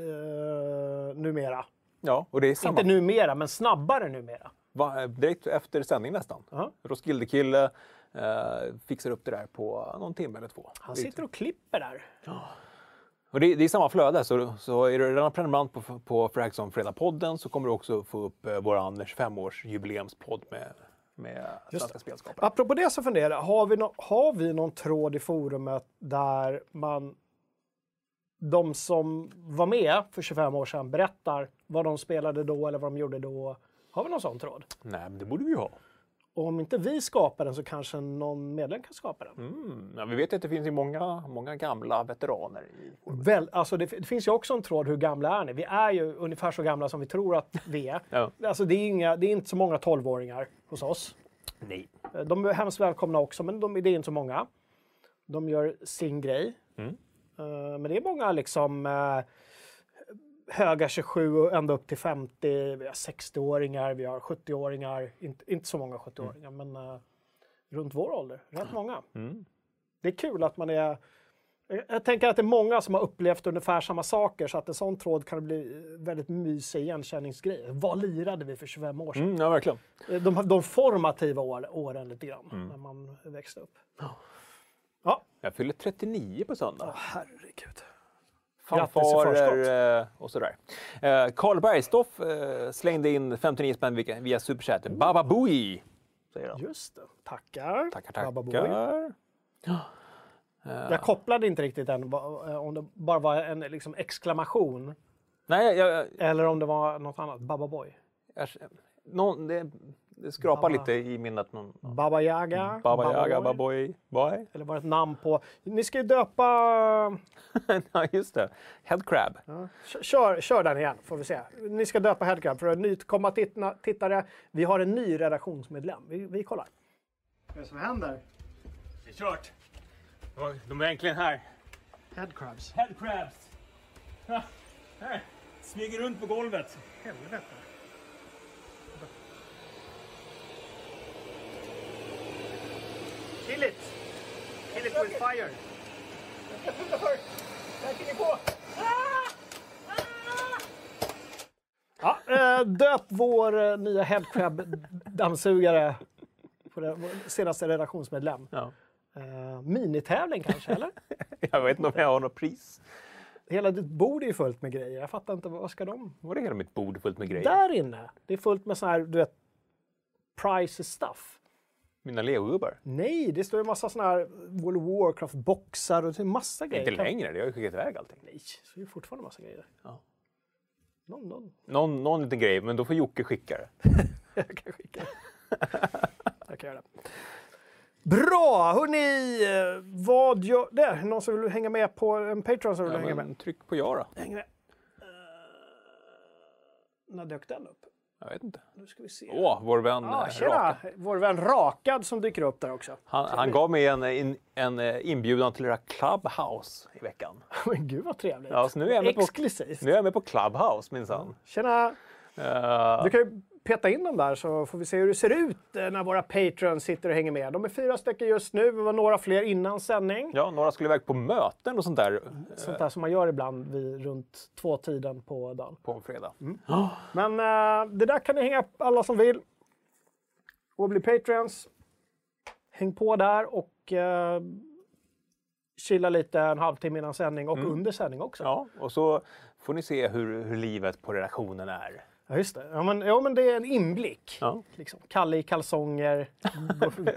numera. Ja, och det är samma. Inte numera, men snabbare numera. Va, direkt efter sändning nästan. Ja. Roskilde-kille eh, fixar upp det där på någon timme eller två. Han sitter och klipper där. Och det, det är samma flöde, så, så är du redan prenumerant på, på Fragsson Fredag-podden så kommer du också få upp eh, vår 25-års jubileumspodd med, med svenska spelskapare. Apropå det så funderar jag, har vi, no har vi någon tråd i forumet där man de som var med för 25 år sedan berättar vad de spelade då eller vad de gjorde då. Har vi någon sån tråd? Nej, men det borde vi ju ha. Och om inte vi skapar den så kanske någon medlem kan skapa den. Mm. Ja, vi vet att det finns ju många, många gamla veteraner i. Väl, alltså det, det finns ju också en tråd, hur gamla är ni? Vi är ju ungefär så gamla som vi tror att vi är. Ja. Alltså det, är inga, det är inte så många 12-åringar hos oss. Nej. De är hemskt välkomna också, men de, det är inte så många. De gör sin grej. Mm. Eh, men det är många liksom eh, höga 27 och ända upp till 50. Vi har 60-åringar, vi har 70-åringar. Inte, inte så många 70-åringar, men eh, runt vår ålder. Rätt många. Mm. Det är kul att man är... jag- tänker att det är många som har upplevt ungefär samma saker så att en sån tråd kan bli väldigt mysig igenkänningsgrej. Vad lirade vi för 25 år sedan? Mm, ja, verkligen. De, de formativa år, åren lite grann, Mm. när man växte upp. Jag fyller 39 på söndag. herregud. Fanfarer eh, och sådär. Eh, Karl Bergstoff eh, slängde in 59 spänn via, Superchat. Baba Booey, säger han. Just det. Tackar. Tackar, tackar. Jag kopplade inte riktigt än eh, om det bara var en liksom, exklamation Nej, jag, jag, eller om det var något annat. Baba Boy. jag, någon, det, det skrapar Baba. lite i minnet. Någon, Baba Yaga. Baba Yaga, Boy. Baboy, Boy. Eller var det ett namn på... Ni ska ju döpa... *laughs* ja, just det. Headcrab. Ja. Kör- Kör, den igen, får vi se. Ni ska döpa Headcrab för nytkomma tittarna- tittare. Vi har en ny redaktionsmedlem. Vi, vi kollar. Vad är det som händer? Det är kört. De är äntligen här. Headcrabs. Headcrabs. *laughs* Här. Smyger runt på golvet. Helvete. Kill it! Kill it with fire! Ja, eh, döp vår eh, nya Headcrab-dammsugare senaste redaktionsmedlem. Ja. Eh, minitävling kanske, eller? *laughs* Jag vet inte om jag har något pris. Hela ditt bord är ju fullt med grejer. Jag fattar inte, vad ska de? Var det hela mitt bord fullt med grejer? Där inne, det är fullt med sån här, du vet, price stuff. Mina legogubbar. Nej, det står ju massa såna här World of Warcraft-boxar och det är massa grejer. Inte längre, det har ju skickat iväg allting. Nej, så är det fortfarande massa grejer. Ja. Någon, någon. Någon, någon liten grej, men då får Jocke skicka det. *laughs* Jag kan skicka. Jag kan göra det. Bra! Hörni, vad gör... Där, någon som vill hänga med på en Patreon som vill Ja, hänga med. tryck på ja då. Häng med. Uh, när dök den upp? Jag vet inte. Nu ska vi se. Åh, vår vän ah, tjena! Raka. Vår vän Rakad som dyker upp där också. Han, han gav mig en, en, en eh, inbjudan till era Clubhouse i veckan. *laughs* Men gud vad trevligt. Ja, så nu är jag med på- Exklusivt. Nu är jag med på Clubhouse minsann. Tjena! Eh, Du kan ju peta in dem där så får vi se hur det ser ut eh, när våra patrons sitter och hänger med. De är fyra stycken just nu, det var några fler innan sändning. ja, några skulle iväg på möten och sånt där Sånt där som man gör ibland vid runt två tiden på dagen. på en fredag. Men eh, det där kan ni hänga upp alla som vill. Och bli patrons. Häng på där och uh, chilla lite en halvtimme innan sändning och under sändning också. Ja, och så får ni se hur, hur livet på redaktionen är. Just det. Ja men, ja, men det är en inblick. Ja. Liksom. Kalle i kalsonger,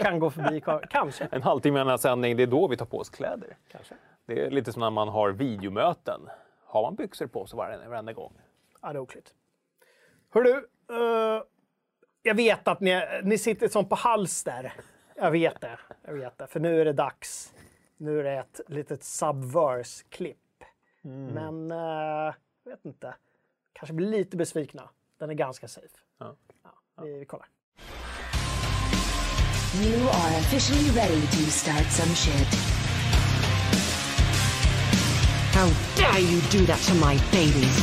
kan gå förbi, kanske. En halvtimme innan sändning, det är då vi tar på oss kläder. kanske. Det är lite som när man har videomöten. Har man byxor på sig varenda, varenda gång? Ja, det är oklart. Hör du, eh, jag vet att ni, ni sitter som på halster. Jag vet det. Jag vet det. För nu är det dags. Nu är det ett litet Subverse-klipp. Men, eh, jag vet inte. Kanske blir lite besvikna. Den er är ganska safe. Ja. Ja, vi kollar. You are officially ready to start some shit. How dare you do that to my babies?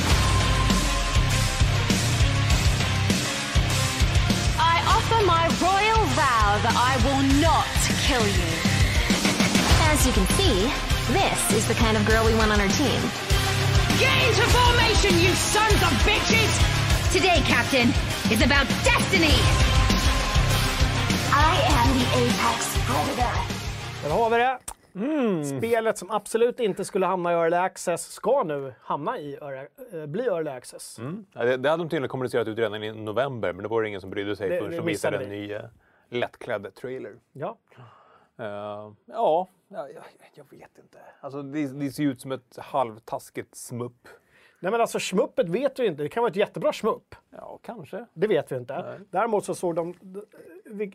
I offer my royal vow that I will not kill you. As you can see, this is the kind of girl we want on our team. Get into formation, you sons of bitches! Today, Captain, is about destiny. I am the Apex Predator. Där har vi det. Spelet som absolut inte skulle hamna i Early Access ska nu hamna i early, eh, bli Early Access. Ja, det, det hade de tydligen kommunicerat ut redan i november, men det var det ingen som brydde sig Det- förrän de visade en ny eh, lättklädd trailer. Ja. Ja, ja, jag, jag vet inte. Alltså, det, det ser ut som ett halvtaskigt smupp. Nej men alltså schmuppet vet vi inte. Det kan vara ett jättebra schmupp. Ja, kanske. Det vet vi inte. Däremot så såg de,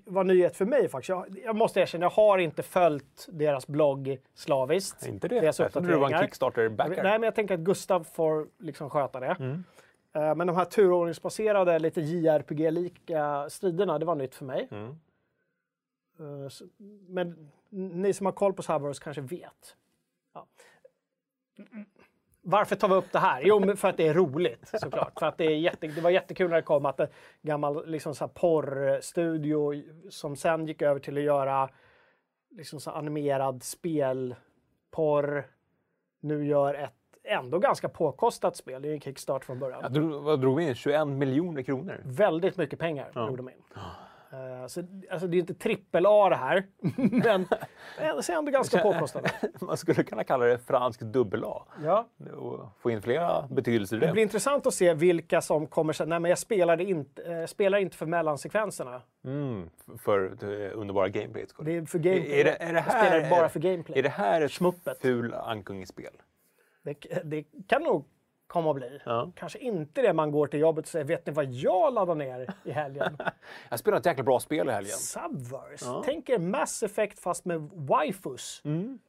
var nyhet för mig faktiskt. Jag, jag måste erkänna, jag har inte följt deras blogg slaviskt. Inte det? Deras Jag trodde det var en. Kickstarter-backer. Nej, men jag tänker att Gustav får liksom sköta det. Mm. Eh, Men de här turordningsbaserade, lite JRPG-lika striderna, det var nytt för mig. Mm. Eh, så- Men ni som har koll på Subverse kanske vet. Ja. Varför tar vi upp det här? Jo, för att det är roligt såklart. För att det, är jätte, det var jättekul när det kom att en gammal liksom så här porrstudio som sen gick över till att göra liksom så animerad spelporr nu gör ett ändå ganska påkostat spel. Det är en kickstart från början. Jag drog, vad drog vi in? 21 miljoner kronor? Väldigt mycket pengar drog de in. Eh, så, alltså det är inte trippel A det här, *laughs* men det är ändå ganska *laughs* påkostade. Man skulle kunna kalla det fransk dubbel-A. Ja. Och få in flera betydelser i Det det. blir intressant att se vilka som kommer säga nej men jag spelade inte, eh, spelar inte för mellansekvenserna. Mm, för det underbara gameplayet. skull. Det är för gameplay. Är det, är det Jag här, spelar bara för gameplay. Är det här ett Smuppet. ful ankung-spel? Det, det kan nog komma att bli. Ja. Kanske inte det man går till jobbet och säger vet ni vad jag laddade ner i helgen? *laughs* Jag spelade ett jäkla bra spel i helgen. Subverse. Tänk er Mass Effect fast med waifus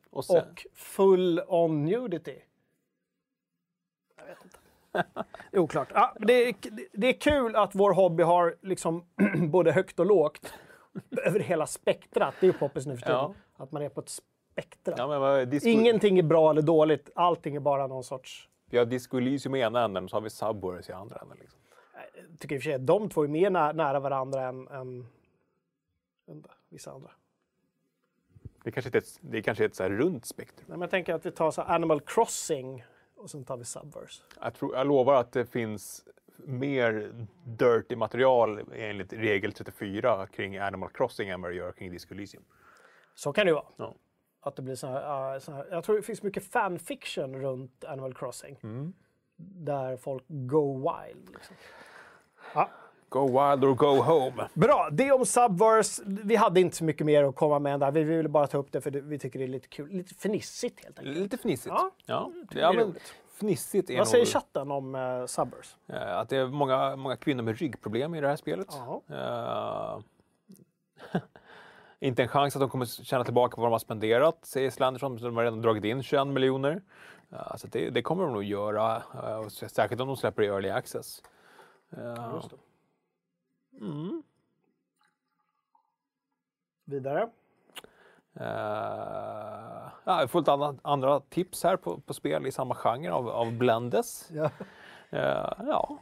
Och sen, och full on nudity. Jag vet inte. *laughs* Det är Oklart. Ja, det, är, det är kul att vår hobby har liksom *clears throat* både högt och lågt *laughs* över hela spektrat. Det är ju poppis nu för tiden. Ja. Att man är på ett spektra. ja, Ingenting är bra eller dåligt. Allting är bara någon sorts... Vi har Disco Elysium i ena änden och så har vi Subways i andra änden. Liksom. Jag tycker i och för sig att de två är mer nä- nära varandra än, än, än vissa andra. Det kanske är ett, det är kanske ett så här runt spektrum. Nej, men jag tänker att vi tar så Animal Crossing och sen tar vi Subverse. Jag, tror, jag lovar att det finns mer dirty material enligt regel 34 kring Animal Crossing än vad det gör kring Disco Elysium. Så kan det ju vara. Ja. Att det blir så här, uh, så här, jag tror det finns mycket fanfiction runt Animal Crossing. Mm. Där folk go wild. Liksom. Ja. Go wild or go home. Bra, det om Subverse. Vi hade inte så mycket mer att komma med där. Vi ville bara ta upp det för vi tycker det är lite kul. Lite fnissigt helt enkelt. Lite fnissigt. Ja, ja. det ja är men fnissigt är Vad säger nog chatten om uh, Subverse? eh, att det är många, många kvinnor med ryggproblem i det här spelet. Jaha. Eh, *laughs* inte en chans att de kommer tjäna tillbaka vad de har spenderat, säger Slenderson. De har redan dragit in 21 miljoner. Uh, så det, det kommer de nog göra, eh, särskilt om de släpper i early access. Eh, det. Vidare. Uh, ja, fått andra, andra tips här på, på spel i samma genre av, av Blendes. Ja. Eh, ja,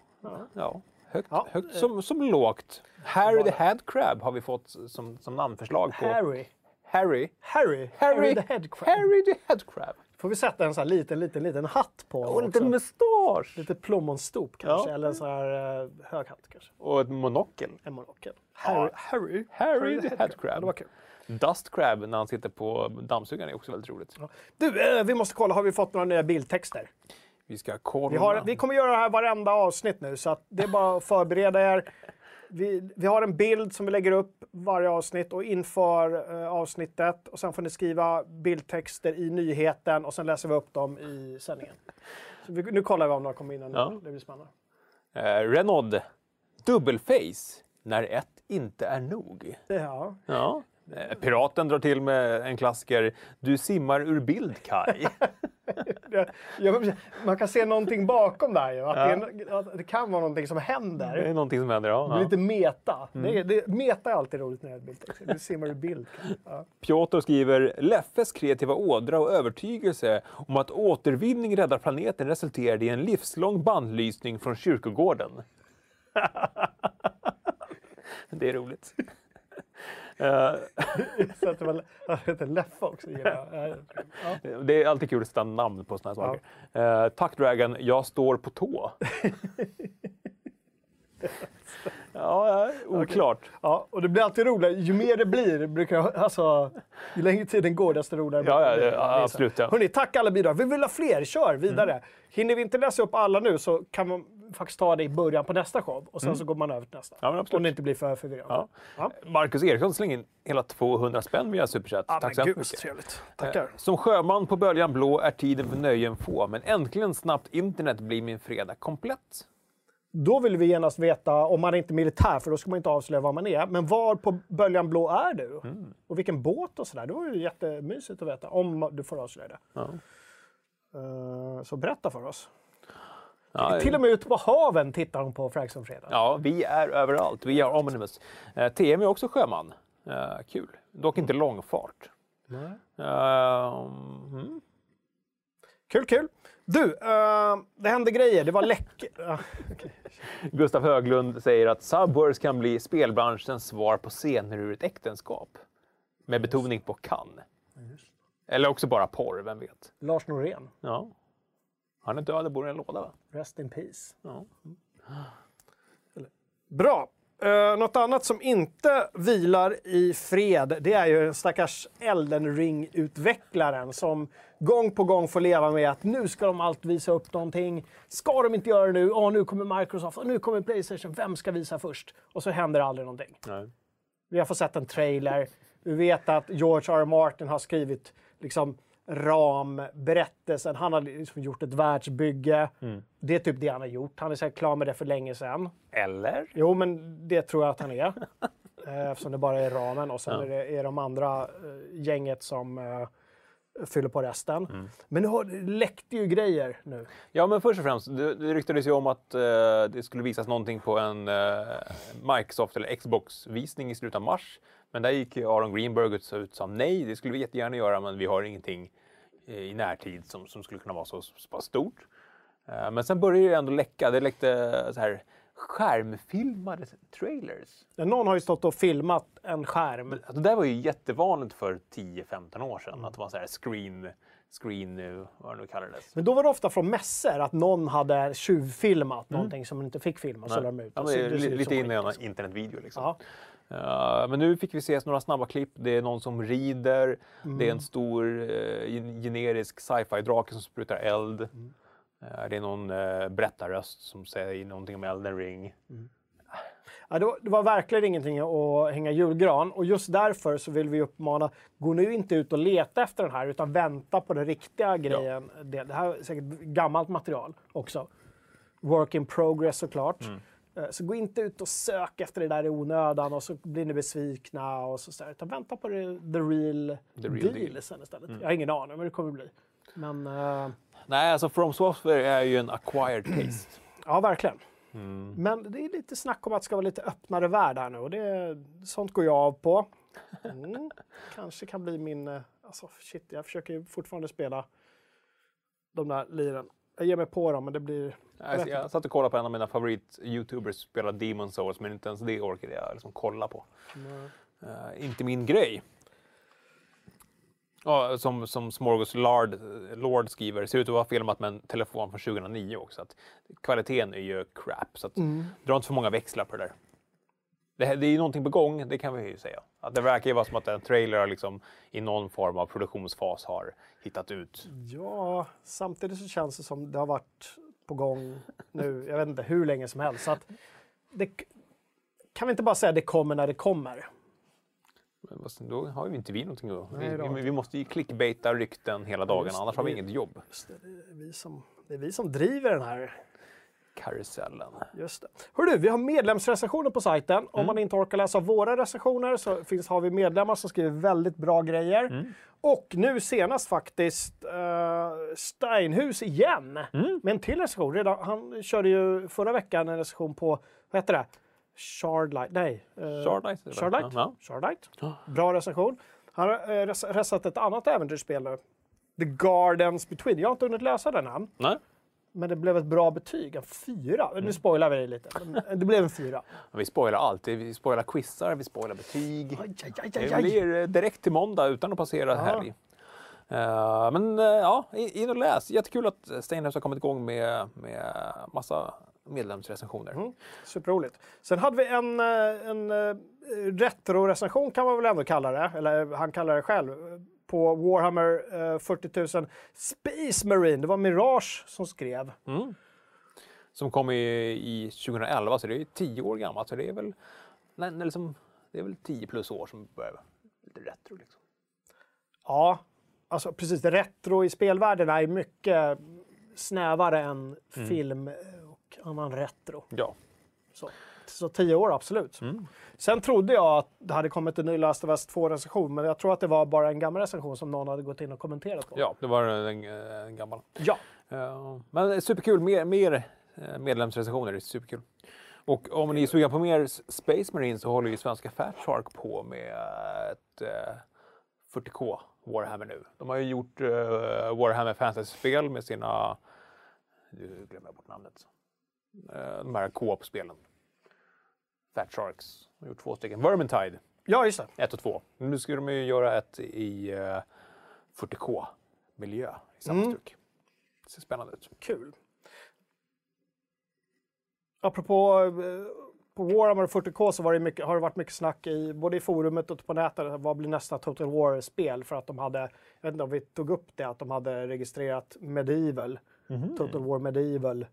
ja. Högt, Ja, högt eh. som, som lågt. Harry the Headcrab har vi fått som, som namnförslag på. Harry. Harry. Harry. Harry, the Headcrab. Harry the Headcrab. Får vi sätta en sån här liten, liten, liten hatt på Och en liten mustasch. Lite plommonstop kanske, Ja. eller en sån här uh, hög hatt kanske. Och ett monokel. En monokel. Harry. Harry. Harry the Ja, Headcrab. det var kul. Dust Crab när han sitter på dammsugaren är också väldigt roligt. Du, eh, vi måste kolla, har vi fått några nya bildtexter? Vi ska kolla. Vi, har, vi kommer göra det här varenda avsnitt nu, så att det är bara att förbereda er. Vi, vi har en bild som vi lägger upp varje avsnitt och inför eh, avsnittet. Och sen får ni skriva bildtexter i nyheten och sen läser vi upp dem i sändningen. Vi, nu kollar vi om några kommer in. Ja. Det blir spännande. Eh, Renaud. Dubbelface. När ett inte är nog. Ja. Ja. Eh, Piraten drar till med en klassiker. Du simmar ur bild, Kai. *laughs* Ja, ja, man kan se någonting bakom där ju. Att, det, är, en- att det kan vara någonting som händer. Det är någonting som händer. Ja. Det blir lite meta. Mm. Det, är- det, meta är alltid roligt när det är bildtext. Du simmar i bild. Ja. Piotr skriver Leffes kreativa ådra och övertygelse om att återvinning räddar planeten resulterade i en livslång bandlysning från kyrkogården. *laughs* det är roligt. Eh, *laughs* Så att det var, han heter Leffe också. jag. *laughs* Ja. det är alltid kul att sätta namn på såna här saker. Eh, tack Dragon, jag står på tå. *laughs* ja, ja, oklart. Ja, och det blir alltid roligare. Ju mer det blir, brukar jag, alltså, ju längre tiden går desto roligare Ja, ja, blir det. ja, absolut, ja. Hörrni, tack alla bidrag. Vi vill ha fler, kör vidare. Mm. Hinner vi inte läsa upp alla nu så kan man faktiskt ta det i början på nästa show och sen så går man över till nästa. Mm. Ja. Om det inte blir för förvirrande. Ja. Ja. Marcus Eriksson slänger in hela 200 spänn via Superchat. Ja, Tack så hemskt mycket. trevligt. Tackar. Eh, Som sjöman på böljan blå är tiden för nöjen få, men äntligen snabbt internet blir min fredag komplett. Då vill vi genast veta, om man är inte är militär, för då ska man inte avslöja var man är, men var på Böljan Blå är du? Mm. Och vilken båt och sådär. Det vore jättemysigt att veta, om du får avslöja det. Ja. Eh, så berätta för oss. Ja, Till och med ute på haven tittar hon på Fraxon Fredag. ja, vi är överallt. Vi är Omnibus. Eh, TM är också sjöman. Eh, kul. Dock inte långfart. Eh, mm. Kul, kul. Du, eh, det hände grejer. Det var läck... *laughs* Ja, okej. Gustav Höglund säger att Subwars kan bli spelbranschens svar på scener ur ett äktenskap. Med betoning på kan. Eller också bara porr, vem vet? Lars Norén, Ja. Han är död och bor i en låda, va? Rest in peace. Ja. Bra. Uh, något annat som inte vilar i fred, det är ju stackars Elden Ring-utvecklaren som gång på gång får leva med att nu ska de allt visa upp någonting. Ska de inte göra det nu? Åh, nu kommer Microsoft och nu kommer Playstation. Vem ska visa först? Och så händer aldrig någonting. Nej. Vi har fått sett en trailer. Vi vet att George R. R. Martin har skrivit liksom ramberättelsen. Han har liksom gjort ett världsbygge. Det är typ det han har gjort. Han är säkert klar med det för länge sedan. Eller? Jo, men det tror jag att han är. *laughs* Eh, Eftersom det bara är ramen och sen Ja. är det är de andra eh, gänget som eh, fyller på resten. Men nu har, läckte ju grejer nu. Ja, men först och främst, det, det ryktades ju om att eh, det skulle visas någonting på en eh, Microsoft eller Xbox-visning i slutet av mars. Men där gick Aaron Greenberg ut och sa nej, det skulle vi jättegärna göra, men vi har ingenting eh, i närtid som, som skulle kunna vara så, så pass stort. Eh, men sen började det ändå läcka. Det läckte så här skärmfilmade trailers. Någon har ju stått och filmat en skärm. Alltså, det där var ju jättevanligt för 10-15 år sedan, att det var så här screen, screen, eh, vad det nu kallades. Men då var det ofta från mässor att någon hade tjuvfilmat någonting som inte fick filmas. Så de ut. Ja, det. men det det lite som inne i skit, en liksom. internetvideo. Liksom. Ja. Ja, men nu fick vi se några snabba klipp. Det är någon som rider. Det Mm. är en stor eh, gen- generisk sci-fi-drake som sprutar eld. Mm. Eh, det är någon eh, berättarröst som säger någonting om Elden ring. Ja, det, var, det var verkligen ingenting att hänga julgran och just därför så vill vi uppmana, gå nu inte ut och leta efter den här utan vänta på den riktiga grejen. Det, det här är säkert gammalt material också. Work in progress såklart. Mm. Eh, Så gå inte ut och sök efter det där i onödan och så blir ni besvikna och så, så utan vänta på det, the real, The real deal, deal. Mm. sen istället. Jag har ingen aning men det kommer bli. Men eh, Nej, alltså From Software är ju en acquired *clears throat* taste. ja, verkligen. Men det är lite snack om att det ska vara lite öppnare värld här nu och det, sånt går jag av på. Mm. *laughs* Kanske kan bli min... eh, Alltså shit, jag försöker ju fortfarande spela de där liren. Jag ger mig på dem men det blir... Jag, jag satt och kollade på en av mina favorit-youtubers spela Demon Souls, men inte ens det orkade jag liksom kolla på. Eh, inte min grej. Ja, som, som Smorgos Lord, Lord skriver, ser ut att vara filmat med en telefon från 2009 också. Att kvaliteten är ju crap, så att, dra inte för många växlar på det där. Det, det är ju någonting på gång, det kan vi ju säga. Att det verkar ju vara som att en trailer liksom, i någon form av produktionsfas har hittat ut. Ja, samtidigt så känns det som det har varit på gång nu, jag vet inte hur länge som helst. Så att det, kan vi inte bara säga att det kommer när det kommer? Men Då har ju inte vi någonting att... Nej, vi, vi, vi måste ju clickbaita rykten hela dagen, annars har vi inget jobb. Det, det, är vi som, det är vi som driver den här. Karusellen. Just det. Hörru, vi har medlemsrecensioner på sajten. Mm. Om man inte orkar läsa våra recensioner så finns, har vi medlemmar som skriver väldigt bra grejer. Mm. Och nu senast faktiskt uh, Steinhus igen Mm. med en till recension. Redan, han körde ju förra veckan en recension på, vad heter det? Shardlight? Nej. Uh, Shardlight? Shardlight. Ja. Shardlight. Bra recension. Han har uh, recenserat ett annat äventyrsspel nu. The Gardens Between. Jag har inte hunnit läsa den än. Nej, Men det blev ett bra betyg, en fyra. Mm. Nu spoilar vi lite. Det blev en fyra. vi spoilar alltid. Vi spoilar quizar, vi spoilar betyg. Aj, aj, aj, aj, Det blir eh, direkt till måndag utan att passera helg. Eh, men eh, ja, in in och läs. Jättekul att Steinhouse har kommit igång med, med massa medlemsrecensioner. Mm. Superroligt. Sen hade vi en, eh, en eh, retro-recension kan man väl ändå kalla det, eller han kallar det själv, eh, på Warhammer eh, 40 000 Space Marine. Det var Mirage som skrev. Som kom i, i 2011, så det är 10 år gammalt. Så det är väl, nej, liksom, det är väl 10 plus år som börjar lite retro. Liksom. Ja, alltså precis. Retro i spelvärlden är mycket snävare än film eh, och annan retro. Ja. Så, så tio år, absolut. Sen trodde jag att det hade kommit en ny Last of Us 2-recension, men jag tror att det var bara en gammal recension som någon hade gått in och kommenterat på. ja, det var en, en gammal. ja. Ja, men superkul, mer, mer eh, medlemsrecensioner, det är superkul. Och om ni är sugna på mer Space Marine så håller ju svenska Fat Shark på med ett eh, 40K Warhammer nu. De har ju gjort eh, Warhammer Fantasy-spel med sina, nu glömmer jag bort namnet, eh, de här co-op-spelen. Fat Sharks, har gjort två stycken. Vermintide, ja, just det. ett och två. Nu ska de ju göra ett i eh, 40K-miljö i samma stuk. Det ser spännande ut. Kul. Apropå eh, på Warhammer 40K så var det mycket, har det varit mycket snack i, både i forumet och på nätet. Vad blir nästa Total War-spel? För att de hade, jag vet inte om vi tog upp det, att de hade registrerat Medieval. Total War Medieval.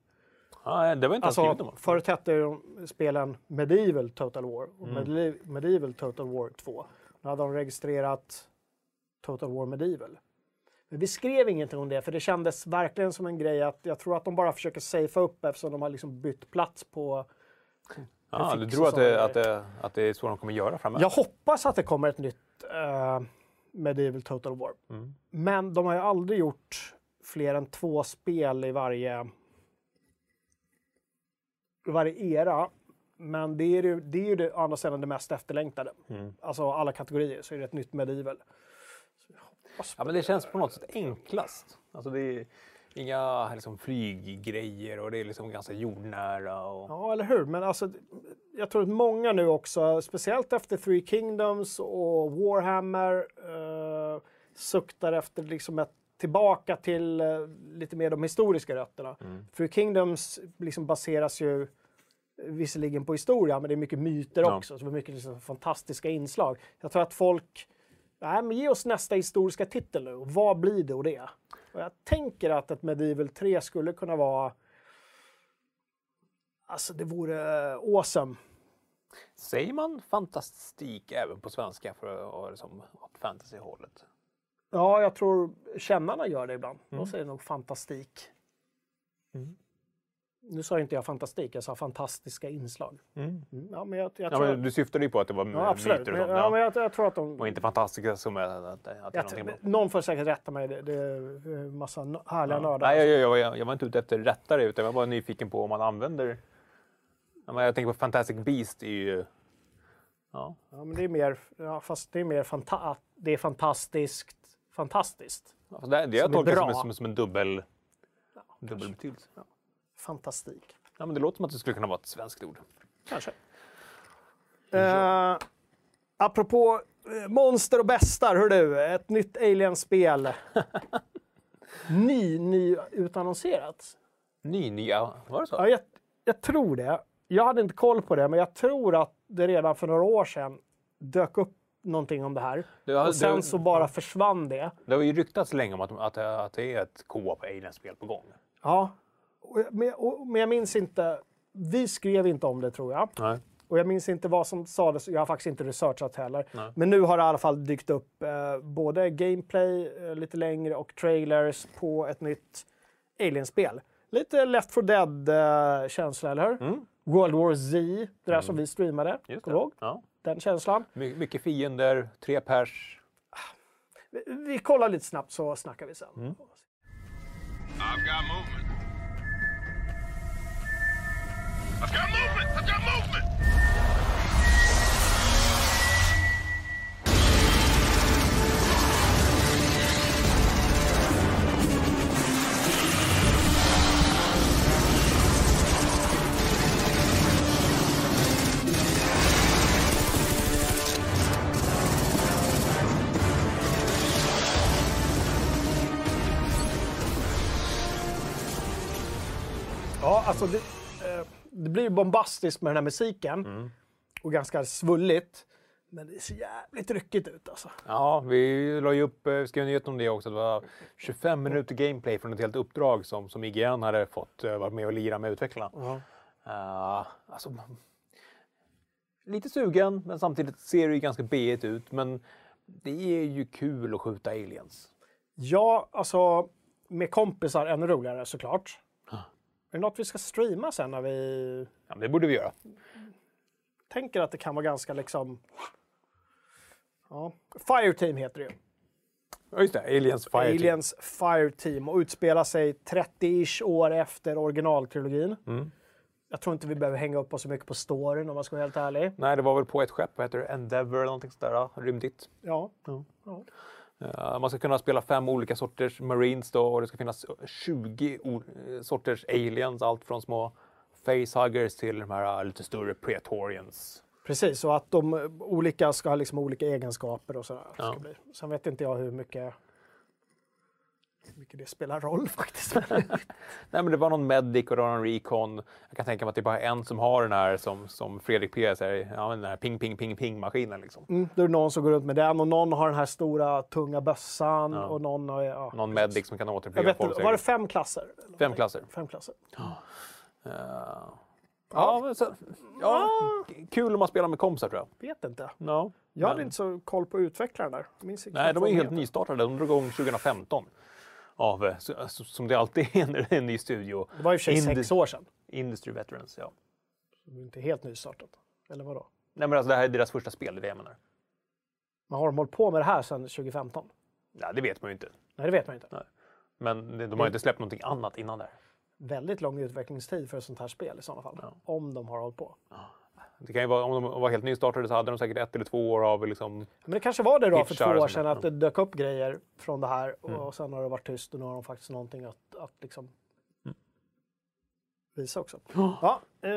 Det var inte ens skrivet Alltså, om. förut hette spelen Medieval Total War och Medie- Medieval Total War 2. Nu hade de registrerat Total War Medieval. Men vi skrev ingenting om det, för det kändes verkligen som en grej att jag tror att de bara försöker safea upp eftersom de har liksom bytt plats på... Ja, du tror att det, att, det, att det är så de kommer göra framöver? Jag hoppas att det kommer ett nytt eh, Medieval Total War. Men de har ju aldrig gjort fler än två spel i varje, i varje era. Men det är ju det, är ju det, å andra sidan det mest efterlängtade. Alltså alla kategorier så är det ett nytt Medieval. Ja, men det känns på något sätt enklast. Alltså det är inga liksom, flyggrejer och det är liksom ganska jordnära. Och... Ja, eller hur? Men alltså, jag tror att många nu också, speciellt efter Three Kingdoms och Warhammer, eh, suktar efter liksom ett tillbaka till eh, lite mer de historiska rötterna. Three Kingdoms liksom baseras ju visserligen på historia, men det är mycket myter Ja. också. Så det är mycket liksom fantastiska inslag. Jag tror att folk, nej men ge oss nästa historiska titel nu. Och vad blir det och det? Och jag tänker att ett Medieval 3 skulle kunna vara Alltså det vore eh, awesome. Säger man fantastik även på svenska för att ha liksom, åt fantasyhållet? Ja, jag tror kännarna gör det ibland. Mm. De säger nog fantastik. Nu sa inte jag fantastik, jag sa fantastiska inslag. Mm. Ja, men jag, jag Ja, tror... men du syftade ju på att det var ja, absolut. myter och Men, sånt. ja, Ja, men jag, jag tror att de... Och inte fantastiska som är att, att, är jag, bra. någon får säkert rätta mig. Det, det är en massa härliga nördar. Nej, jag, jag, jag, var inte ute efter rättare utan jag var bara nyfiken på om man använder Ja, men jag tänker på Fantastic Beast. är ju... Ja. Ja, men det är mer, ja, fast det är mer fanta- det är fantastiskt, fantastiskt. Alltså det, det jag tolkar som, som, som en dubbel, dubbel betydelse. Ja. Fantastik. Ja, men det låter som att det skulle kunna vara ett svenskt ord. Kanske. Eh, apropå eh, monster och bestar, hör du. Ett nytt Alien-spel. *laughs* ny, ny utannonserat. Ny, nya, var det så? Ja, jag, jag tror det. Jag hade inte koll på det, men jag tror att det redan för några år sedan dök upp någonting om det här. Det har- och sen det- så bara försvann det. Det har ju ryktats länge om att, att, att det är ett co-op Alien-spel på gång. Ja, och, men, och, men jag minns inte. Vi skrev inte om det tror jag. Nej. Och jag minns inte vad som sades. Jag har faktiskt inte researchat heller. Men nu har det i alla fall dykt upp eh, både gameplay eh, lite längre och trailers på ett nytt Alien-spel. Lite Left 4 Dead-känsla, eller hur? World War Z, det där som vi streamade. Mm. Kommer du ihåg? Ja. Den känslan. My, mycket fiender, tre pers. Vi, vi kollar lite snabbt så snackar vi sen. I've got movement. I've got movement. I've got movement. Alltså det, eh, det blir ju bombastiskt med den här musiken. Och ganska svulligt. Men det ser jävligt ryckigt ut alltså. Ja, vi la ju upp, eh, skrev nyhet om det också. Det var 25 minuter gameplay från ett helt uppdrag som, som IGN hade fått uh, vara med och lira med utvecklarna. Eh, alltså, lite sugen, men samtidigt ser det ju ganska B ut. Men det är ju kul att skjuta aliens. Ja, alltså med kompisar ännu roligare såklart. Är det något vi ska streama sen när vi Ja, det borde vi göra. tänker att det kan vara ganska liksom... Ja. Fireteam heter det ju. Ja, just det. Aliens Fire Team. Aliens Fireteam och utspelar sig 30-ish år efter originaltrilogin. Mm. Jag tror inte vi behöver hänga upp oss så mycket på storyn om man ska vara helt ärlig. Nej, det var väl på ett skepp, vad heter det? Endeavour eller någonting sådär, ja, rymdigt. Ja. Eh, man ska kunna spela fem olika sorters marines då och det ska finnas 20 o- eh, sorters aliens, allt från små facehuggers till de här eh, lite större pretorians. Precis, och att de olika ska ha liksom olika egenskaper och sådär. Ja. Ska bli. Sen vet inte jag hur mycket, hur mycket det spelar roll *laughs* faktiskt. *laughs* Nej, men det var någon medic och det var någon recon. Jag kan tänka mig att det är bara en som har den här som, som Fredrik P säger, ja, den här ping, ping, ping, ping maskinen liksom. Mm, då är det någon som går runt med den och någon har den här stora tunga bössan Ja. och någon har... Ja, Någon precis. medic som kan vet folk. var det fem klasser? Fem klasser. Fem klasser. Eh, ja, men så, ja, kul om man spelar med kompisar tror jag. Vet inte. Ja, Jag hade men- inte så koll på utvecklaren där. Nej, de vad helt nystartade. De drog igång 2015. Av, eh, så- så- som det alltid är när det är en ny studio. Det var i och för sig Indus- sex år sedan. Industry Veterans, ja. Så det är inte helt nystartat. Eller vadå? Nej, men alltså det här är deras första spel, det är det jag menar. Men har de hållit på med det här sedan 2015? Ja, det vet man ju inte. Nej, det vet man inte. Men det- de har inte släppt någonting annat innan där. Väldigt lång utvecklingstid för ett sånt här spel i sådana fall. Om de har hållit på. Det kan ju vara, om de var helt nystartade så hade de säkert ett eller två år av liksom... Men det kanske var det då för två år sedan att det dök upp grejer från det här och, Mm. och sen har det varit tyst och nu har de faktiskt någonting att, att liksom Mm. Visa också. Ja, eh,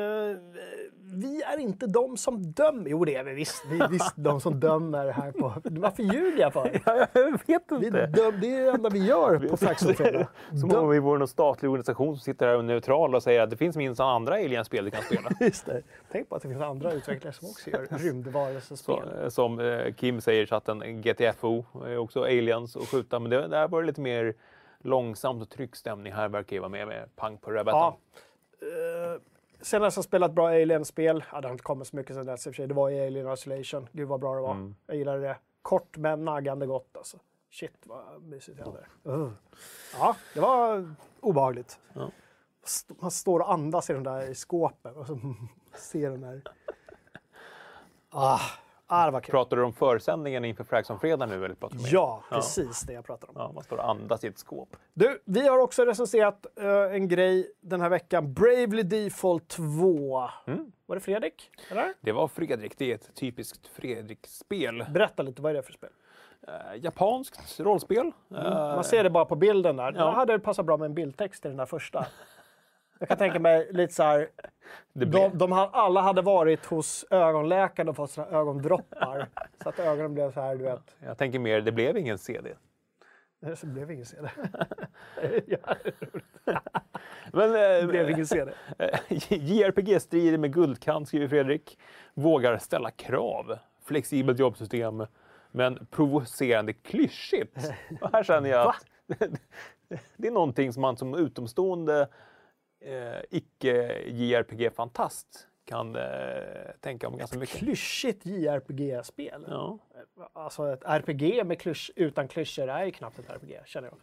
vi är inte de som dömer. Jo, det är vi visst. Vi är visst de som dömer här på... Varför ljuger jag för? jag vet Vi döm, det är det enda vi gör på Faction Fredag. *laughs* Som Döm- om vi vore någon statlig organisation som sitter här och är neutral och säger att det finns minsann andra alien-spel du kan spela. *laughs* Just det. Tänk på att det finns andra utvecklare som också gör rymdvarelsespel. eh, som eh, Kim säger i chatten, GTFO är också aliens och skjuta. Men det, där var det lite mer långsamt och trygg stämning. Här verkar ju vara med med pang på rödbetan. Ja. Uh, senast jag spelat bra Alien-spel, ja, det har inte kommit så mycket sen dess i och för sig, det var i Alien Isolation. Gud vad bra det var. Mm. Jag gillade det. Kort men naggande gott alltså. Shit vad mysigt det. Uh. Ja, det var obehagligt. Ja. Man står och andas i den där i skåpen och så *laughs* ser den där... Ah, Ah. Pratar du om försändningen inför Frags on fredag nu? Eller pratar du mer? Ja, precis det jag pratar om. ja. Man står och andas i ett skåp. Du, vi har också recenserat eh, en grej den här veckan. Bravely Default 2. Mm. Var det Fredrik? Eller? Det var Fredrik. Det är ett typiskt Fredrik-spel. Berätta lite, vad är det för spel? Eh, japanskt rollspel. Eh, Man ser det bara på bilden där. Ja. Det hade passat bra med en bildtext i den där första. *laughs* Jag kan tänka mig lite så här. De, de alla hade varit hos ögonläkaren och fått såna ögondroppar. så att ögonen blev så här, du vet. Jag tänker mer, det blev ingen CD. Så blev ingen CD. *laughs* Men, eh, Det blev ingen CD. *laughs* JRPG strider med guldkant, skriver Fredrik. Vågar ställa krav. Flexibelt jobbsystem. Men provocerande klyschigt. *laughs* Och här känner jag att det är någonting som man som utomstående eh, icke-JRPG-fantast kan eh, tänka om ganska mycket. Klyschigt JRPG-spel. Ja. Alltså ett RPG med klysch, utan klyschor är ju knappt ett RPG, känner jag.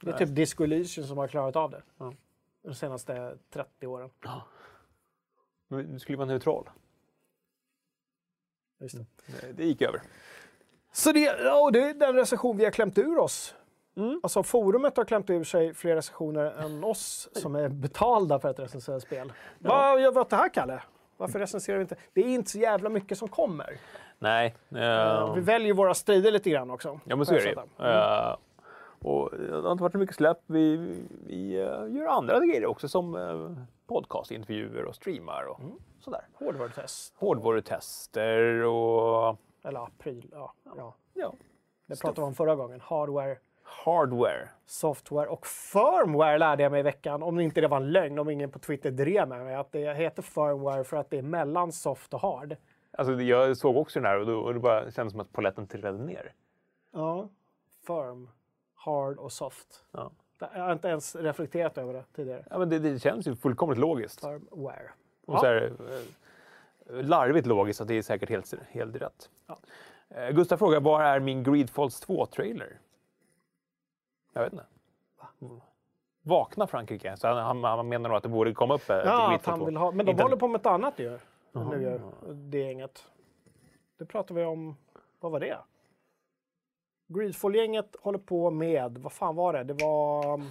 Det är typ Disco Elysium som har klarat av det. De senaste 30 åren. Men Du skulle vara neutral. Just det. Det- Det gick över. Så det, ja, det är den recension vi har klämt ur oss. Mm. Alltså forumet har klämt ur sig fler recensioner än oss som är betalda för att recensera spel. Vad gör vi åt det här, Kalle? Varför recenserar vi inte? Det är inte så jävla mycket som kommer. Nej. eh, Vi väljer våra strider lite grann också. Ja, men så är det. Eh, och det har inte varit så mycket släpp. Vi, vi eh, gör andra grejer också som uh, podcastintervjuer och streamar och sådär. Hårdvarutest. Hårdvarutester och Eller ja, pryl. Ja, ja. ja, Det pratade vi om förra gången. Hardware, hardware. software och firmware lärde jag mig i veckan. Om inte det var en lögn, om ingen på Twitter drev med mig. Att det heter firmware för att det är mellan soft och hard. Alltså, jag såg också den här och, då, och det bara kändes som att polletten trillade ner. Ja. Firm, hard och soft. Ja. Jag har inte ens reflekterat över det tidigare. Ja, men det, det känns ju fullkomligt logiskt. Firmware. Och så här, eh, larvigt logiskt att det är säkert helt, helt rätt. Ja. Eh, Gustav frågar, var är min Greedfalls 2-trailer? Jag vet inte. Vakna Frankrike. Så han, han, menar nog att det borde komma upp eh, ett Ja, att han 2. vill ha. Men de Inte- håller på med ett annat ju. Nu gör det är inget. Det pratar vi om. Vad var det? Greedfall-gänget håller på med, vad fan var det? Det var...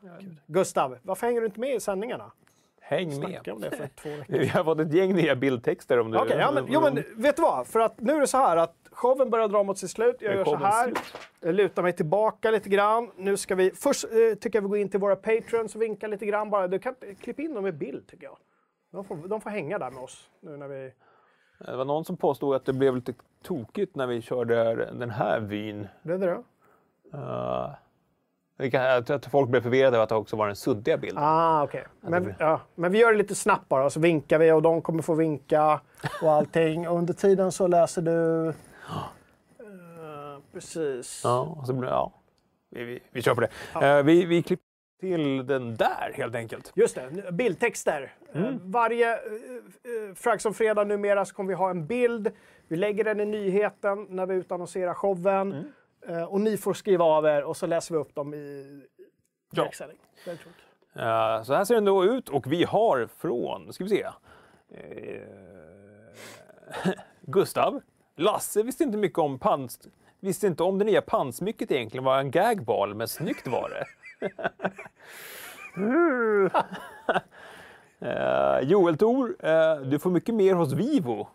Gud. Gustav, varför hänger du inte med i sändningarna? Häng med. Om det för två *laughs* veckor Vi har fått ett gäng nya bildtexter om du... Okej, ja, men, jo, men vet du vad? För att nu är det så här att showen börjar dra mot sitt slut. Jag gör så här. Jag lutar mig tillbaka lite grann. Nu ska vi... Först eh, tycker jag vi går in till våra patrons och vinkar lite grann bara. Du kan klippa in dem i bild tycker jag. De får, de får hänga där med oss nu när vi... Det var någon som påstod att det blev lite tokigt när vi körde den här vyn. Blev det? Uh, det kan, jag tror att folk blev förvirrade över att det också var den suddiga bilden. Ah, okej. Men, ja, men vi gör det lite snabbt bara, så vinkar vi och de kommer få vinka och allting. Och *laughs* under tiden så läser du... Eh, precis. Ja, så, ja. Vi, vi, vi kör på det. Eh, vi, vi klipper till den där helt enkelt. Just det, bildtexter. Eh, Varje uh, Frags om fredag numera så kommer vi ha en bild. Vi lägger den i nyheten när vi utannonserar showen. Eh, och ni får skriva av er och så läser vi upp dem i Ja. Eh, så här ser den då ut och vi har från, ska vi se. Eh, *laughs* Gustav. Lasse visste inte mycket om pans... Visste inte om det nya pannsmycket egentligen var en gagball, men snyggt var det. *laughs* Eh, Joel Tor, eh, du får mycket mer hos Vivo.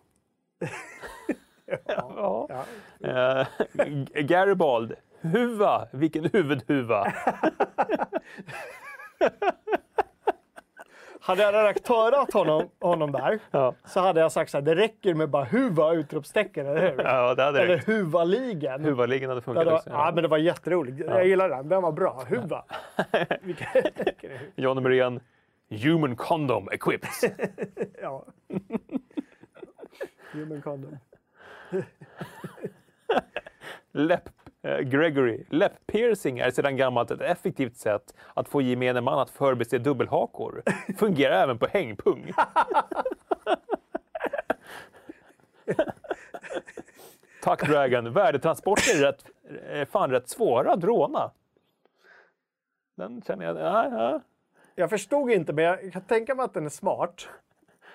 *laughs* ja. Ja. G- Garibald, huva, vilken huvudhuva. *laughs* Hade jag redaktörat honom, honom där Ja. så hade jag sagt så här, det räcker med bara huva utropstecken, eller hur? Ja, det hade Eller räckt. huvaligen. Huvaligen hade Ja, funkat det var, också. ja, men det var jätteroligt. Jag gillar den. Den var bra. Huva. *laughs* John nummer en. Human condom equipped. *laughs* ja. Human condom. *laughs* Läpp, Gregory. Läpp-piercing är sedan gammalt ett effektivt sätt att få gemene man att förbise dubbelhakor. *laughs* Fungerar även på hängpung. Tack Dragon. Värdetransporter är rätt, är fan rätt svåra att råna. Den känner jag... Ja, ja. Jag förstod inte, men jag kan tänka mig att den är smart.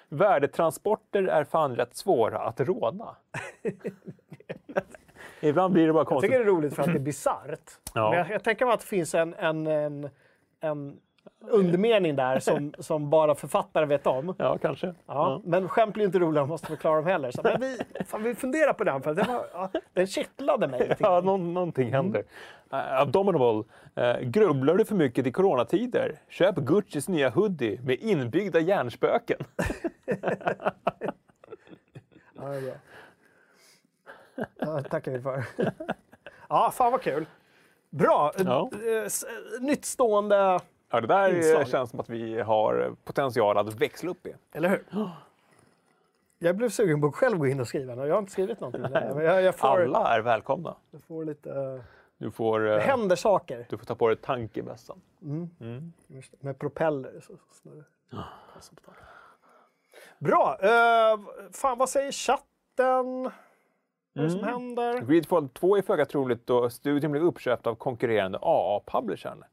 Värdetransporter är fan rätt svåra att råda. *laughs* Ibland blir det bara Jag konstigt. tycker det är roligt för att det är bisarrt. *laughs* Ja. Men jag, jag tänker mig att det finns en, en, en, en undermening där som, som bara författare vet om. Ja, kanske. Ja, Men skämt blir inte roliga, man måste förklara dem heller. Så, men vi, fan, vi funderar på den, för det var, ja, den kittlade mig Ja, någon, någonting händer. Uh, Abdominable. Uh, grubblar du för mycket i coronatider? Köp Guccis nya hoodie med inbyggda hjärnspöken. *laughs* Ja. Ja, tackar vi för. Ja, fan vad kul. Bra. Ja. Eh, s- Nytt stående, Ja, det där Inslag. eh, känns som att vi har potential att växla upp i. eller hur? Jag blev sugen på att själv gå in och skriva och jag har inte skrivit någonting. där, jag, jag, får, Alla är välkomna. jag får lite... eh, Du får, Det eh, händer saker du får ta på dig tankebössan. Just det, med propeller. Så snurrar på taket. Bra. Uh, fan, vad säger chatten? Vad är det som händer? Gridfall 2 är föga troligt då studien blev uppköpt av konkurrerande AA-publishern.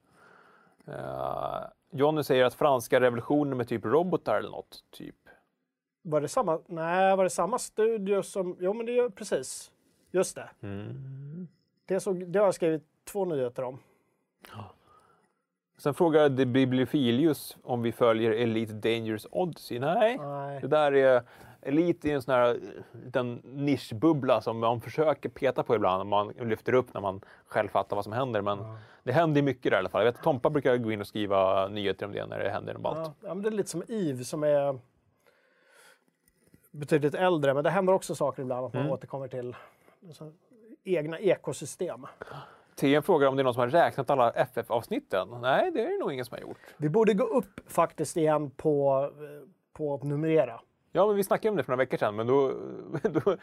Uh, Johnny säger att franska revolutionen med typ robotar eller något. Typ. Var det samma? Nej, var det samma studio som... Jo, men det är precis. Just det. Det, såg, det har jag skrivit två nyheter om. Sen frågar Bibliofilius om vi följer Elite Dangerous Odyssey. Nej, Nej. det där är... Elite är en sån här eh, liten nischbubbla som man försöker peta på ibland. och Man lyfter upp när man själv fattar vad som händer. Men det händer mycket där i alla fall. Jag vet Tompa brukar gå in och skriva nyheter om det när det händer något ballt. Ja, ja, men det är lite som Eve som är betydligt äldre. Men det händer också saker ibland att man Mm. återkommer till egna ekosystem. TM frågar om det är någon som har räknat alla FF-avsnitten. Nej, det är det nog ingen som har gjort. Vi borde gå upp faktiskt igen på, eh, på att numrera. Ja, men vi snackade om det för några veckor sedan, men då, *laughs* då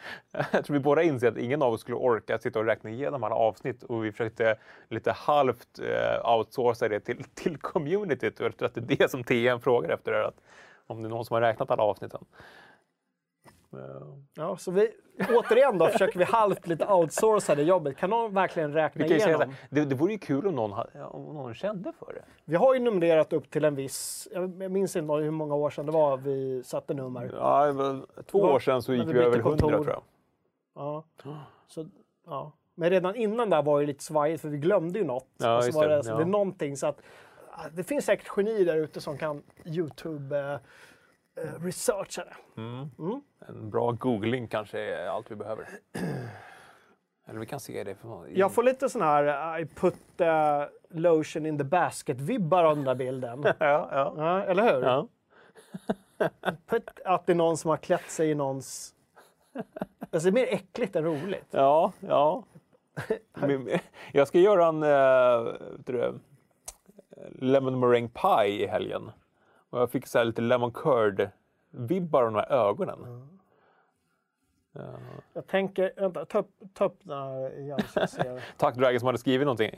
jag tror vi båda inser att ingen av oss skulle orka sitta och räkna igenom alla avsnitt och vi försökte lite halvt eh, outsourca det till, *laughs* till communityt och jag tror att det är det som TM frågar efter, att om det är någon som har räknat alla avsnitten. Eh, Ja, så vi, återigen då försöker vi halvt lite outsourca det jobbet. Kan någon verkligen räkna Vi säga igenom? det, det, vore ju kul om någon, om någon kände för det. Vi har ju numrerat upp till en viss... Jag minns inte hur många år sedan det var vi satte nummer. Ja, två år sedan så gick vi vi över 100 kontor. tror jag. Ja. Så, ja. Men redan innan där var det lite svajigt för vi glömde ju något. Ja, så var det, så ja. det är någonting så att det finns säkert genier där ute som kan Youtube eh, eh, researcha det. En bra googling kanske är allt vi behöver. *clears throat* Eller vi kan se det. För, Jag får lite sån här I put eh, lotion in the basket-vibbar av den där bilden. *laughs* Ja, ja. ja, eller hur? ja. *laughs* Att det är någon som har klätt sig i någons... Alltså det är mer äckligt än roligt. Ja, ja. *laughs* Jag ska göra en äh, lemon meringue pie i helgen. Och jag fick så lite lemon curd-vibbar av de här ögonen. Jag tänker... Vänta, ta upp, ta upp den här igen så jag ser. *laughs* Tack Dragon som hade skrivit någonting.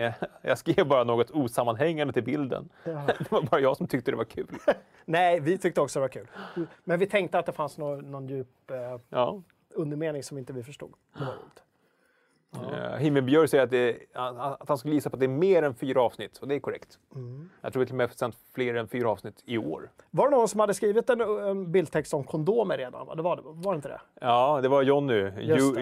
Jag- skrev bara något osammanhängande till bilden. *laughs* Det var bara jag som tyckte det var kul. *laughs* Nej, vi tyckte också det var kul. Men vi tänkte att det fanns någon, någon djup eh, Ja. undermening som inte vi förstod. Det var *sighs* roligt. Uh, Himmelbjörn säger att, det, att han skulle gissa på att det är mer än fyra avsnitt. Och det är korrekt. Jag tror till och med sänt fler än fyra avsnitt i år. Var det någon som hade skrivit en, en bildtext om kondomer redan? Det var, det, var det inte det? Ja, det var Jonny.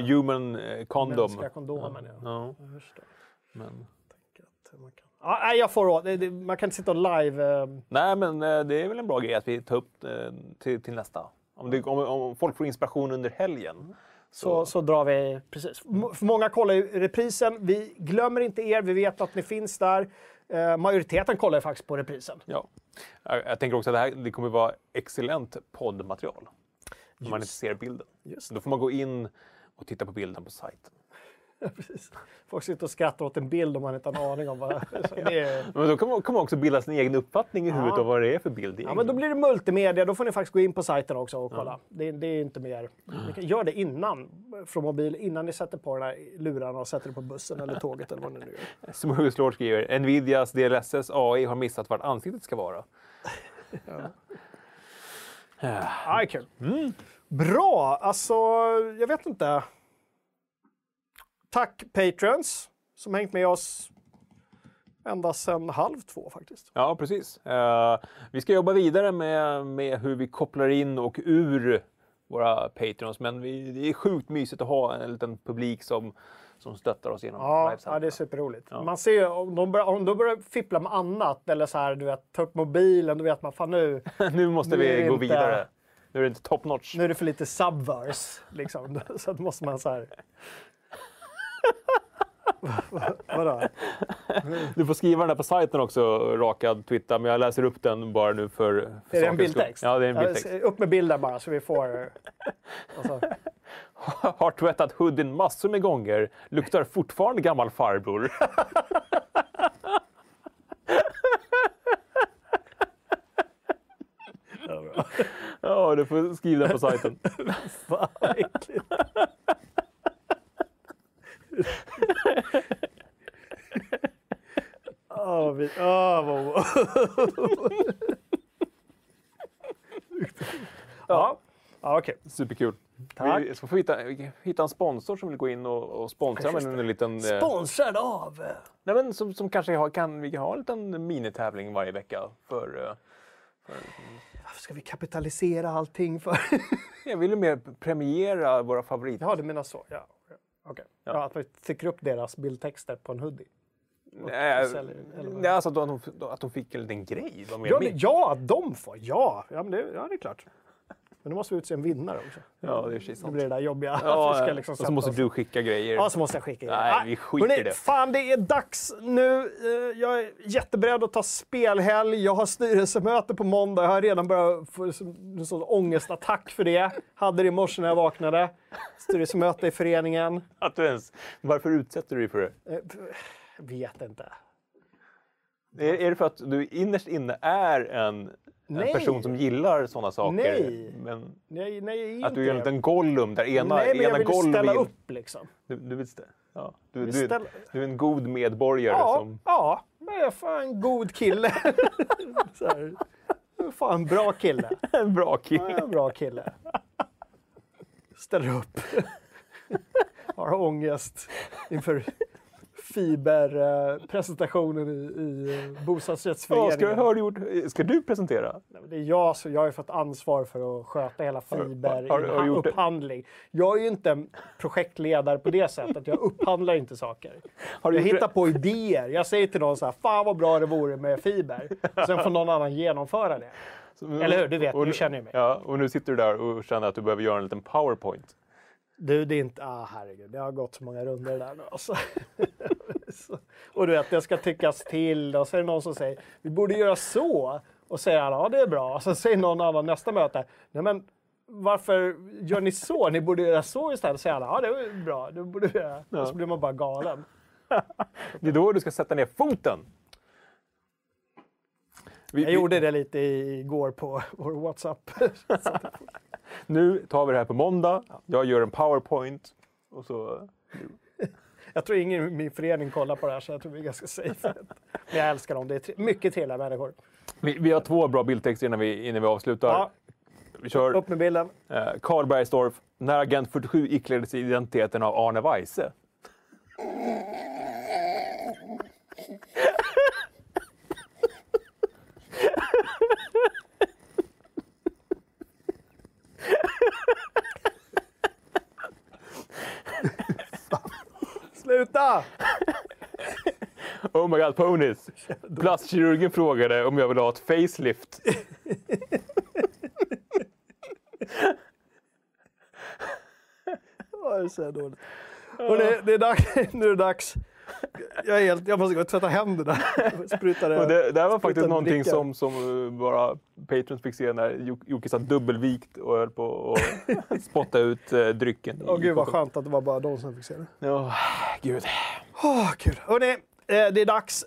Human eh, condom. Mänskliga kondomen, ja. Ja, Jag förstår. men... Att man kan- Ja, jag får råd. Man kan inte sitta och live... Eh, Nej, men eh, det är väl en bra grej att vi tar upp eh, till, till nästa. Om, det, om, om folk får inspiration under helgen. Så, så drar vi... Precis. M- För många kollar ju reprisen. Vi glömmer inte er. Vi vet att ni finns där. Eh, majoriteten kollar ju faktiskt på reprisen. Ja. Jag, jag tänker också att det här det kommer vara excellent poddmaterial. Om man inte ser bilden. Då får man gå in och titta på bilden på sajten. *laughs* Precis. Folk sitter och skrattar åt en bild om man inte har en aning om vad *laughs* det är. Men då kan man, också bilda sin egen uppfattning i huvudet av vad det är för bild. Ja, men då blir det multimedia. Då får ni faktiskt gå in på sajten också och kolla. Det, det är inte mer. Göra det innan, från mobil, innan ni sätter på den här lurarna och sätter det på bussen eller tåget eller vad ni nu gör. *laughs* Smuggelslord skriver Nvidias DLSS AI har missat vart ansiktet ska vara. Ja, är kul. Bra, alltså jag vet inte. Tack patrons som hängt med oss ända sedan halv två faktiskt. Ja, precis. Eh, vi ska jobba vidare med, med hur vi kopplar in och ur våra Patreons, men vi, det är sjukt mysigt att ha en liten publik som, som stöttar oss genom Ja, ja, det är superroligt. Ja. Man ser om de, börjar, om de börjar fippla med annat eller så här, du vet, ta upp mobilen, då vet man fan nu, *laughs* nu måste Nu vi gå inte- vidare. Nu är det inte top notch. nu är det för lite subverse. Liksom. *laughs* Så att måste man så här... Vadå? Du får skriva den där på sajten också, rakad Twitter, men jag läser upp den bara nu för, för Är det en skull. bildtext? Ja, det är en bildtext. Upp med bilden bara så vi får... Alltså, *laughs* Har tvättat hoodien massor med gånger, luktar fortfarande gammal farbror. *laughs* ja, du får skriva det på sajten. *laughs* fan Åh, vi... Åh, vad... ja, ja okej. Superkul. Tack. Vi ska få hitta, hitta en sponsor som vill gå in och, och sponsra med en liten... eh, Sponsrad av... Nej, men som, som kanske har, kan vi ha en liten minitävling varje vecka för... eh, Varför ska vi kapitalisera allting för? Jag vill ju mer premiera våra favoriter. Ja, du menar så. Ja. Okej. Ja. att vi trycker upp deras bildtexter på en hoodie. Nej, nej, alltså att de, att de fick en liten grej. De Ja, det, ja, att de får. Ja, ja, men det, ja, det är klart. Men då måste vi utse en vinnare också. Ja, det är precis Det sant. blir det där jobbiga. Ja, *laughs* ska liksom och så måste oss- du skicka grejer. Ja, så måste jag skicka in. Nej, Ah, vi skiter hörni, i det. Fan, det är dags nu. Eh, Jag är jätteberedd att ta spelhelg. Jag har styrelsemöte på måndag. Jag har redan börjat få en sån ångestattack för det. Hade det i morse när jag vaknade. Styrelsemöte i föreningen. Att du ens, varför utsätter du dig för det? Eh, Jag vet inte. Är, är det för att du innerst inne är en, en Nej. person som gillar sådana saker? Nej. Men Nej, nej, jag är att inte du är en liten Gollum där ena, Nej, men jag ena vill Gollum ställa vill- upp liksom. Du, du, vill stä- ja. du, du, ställa- du är en god medborgare Ja, som... ja, jag är fan en god kille. *laughs* Så här. Jag är Fan, *laughs* en bra kille. En bra Jag kille. en bra kille. Ställer upp. *laughs* Har ångest inför fiberpresentationen i, i eh, Ja, bostadsrättsföreningen. ska, gjort, ska du presentera? Nej, Det är jag, så jag har ju fått ansvar för att sköta hela fiber har- har du gjort det? upphandling. Jag är ju inte projektledare på det sättet. Jag upphandlar inte saker. Har du Jag hittar det? på idéer. Jag säger till någon så här, fan vad bra det vore med fiber. Sen får någon annan genomföra det. Eller hur? Du vet, Och du känner ju mig. Ja, och nu sitter du där och känner att du behöver göra en liten powerpoint. Du, det är inte... Ah, herregud. Det har gått så många runder där nu. Alltså. *laughs* *laughs* Och du vet, det ska tyckas till. Och så är det någon som säger, vi borde göra så. Och säger han, ja det är bra. Och så säger någon annan nästa möte, nej men varför gör ni så? Ni borde göra så istället. Säger han, ja det är bra. Det borde vi göra. Och så blir man bara galen. *laughs* Det är då du ska sätta ner foten. Vi, Jag vi- gjorde det lite igår på *laughs* vår WhatsApp. Nu tar vi det här på måndag. Jag gör en powerpoint. Och så... *laughs* Jag tror ingen i min förening kollar på det här så jag tror vi är ganska safe. *laughs* Men jag älskar dem. Det är tre- mycket trevliga människor. vi, vi har två bra bildtexter innan vi, innan vi avslutar. Ja, Vi kör upp med bilden. eh, Karl Bergsdorff. När Agent 47 iklädde sig identiteten av Arne Weise. *laughs* Sluta! *laughs* Oh my god, ponies! Plastkirurgen frågade om jag ville ha ett facelift. *laughs* Det är så dåligt. Hörrni, det är dags. nu är det dags. Jag, är helt, jag måste gå och tvätta händerna. Sprutade, Och det, det här var faktiskt någonting som, som eh, bara Patrons fick se när Jo- Jocke satt dubbelvikt och höll på att *laughs* spotta ut eh, drycken. Åh gud vad skönt att det var bara de som fick se det. Ja, gud. Åh, kul. Hörrni, eh, det är dags.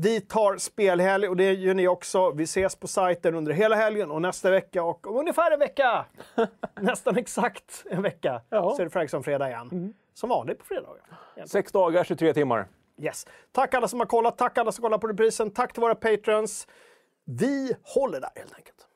Vi tar spelhelg och det gör ni också. Vi ses på sajten under hela helgen och nästa vecka och om ungefär en vecka, *laughs* nästan exakt en vecka, Ja. så är det Fragsson fredag igen. Som vanligt på fredagar. Sex dagar, 23 timmar. Yes. Tack alla som har kollat, tack alla som kollar på reprisen, tack till våra patrons. Vi håller där helt enkelt.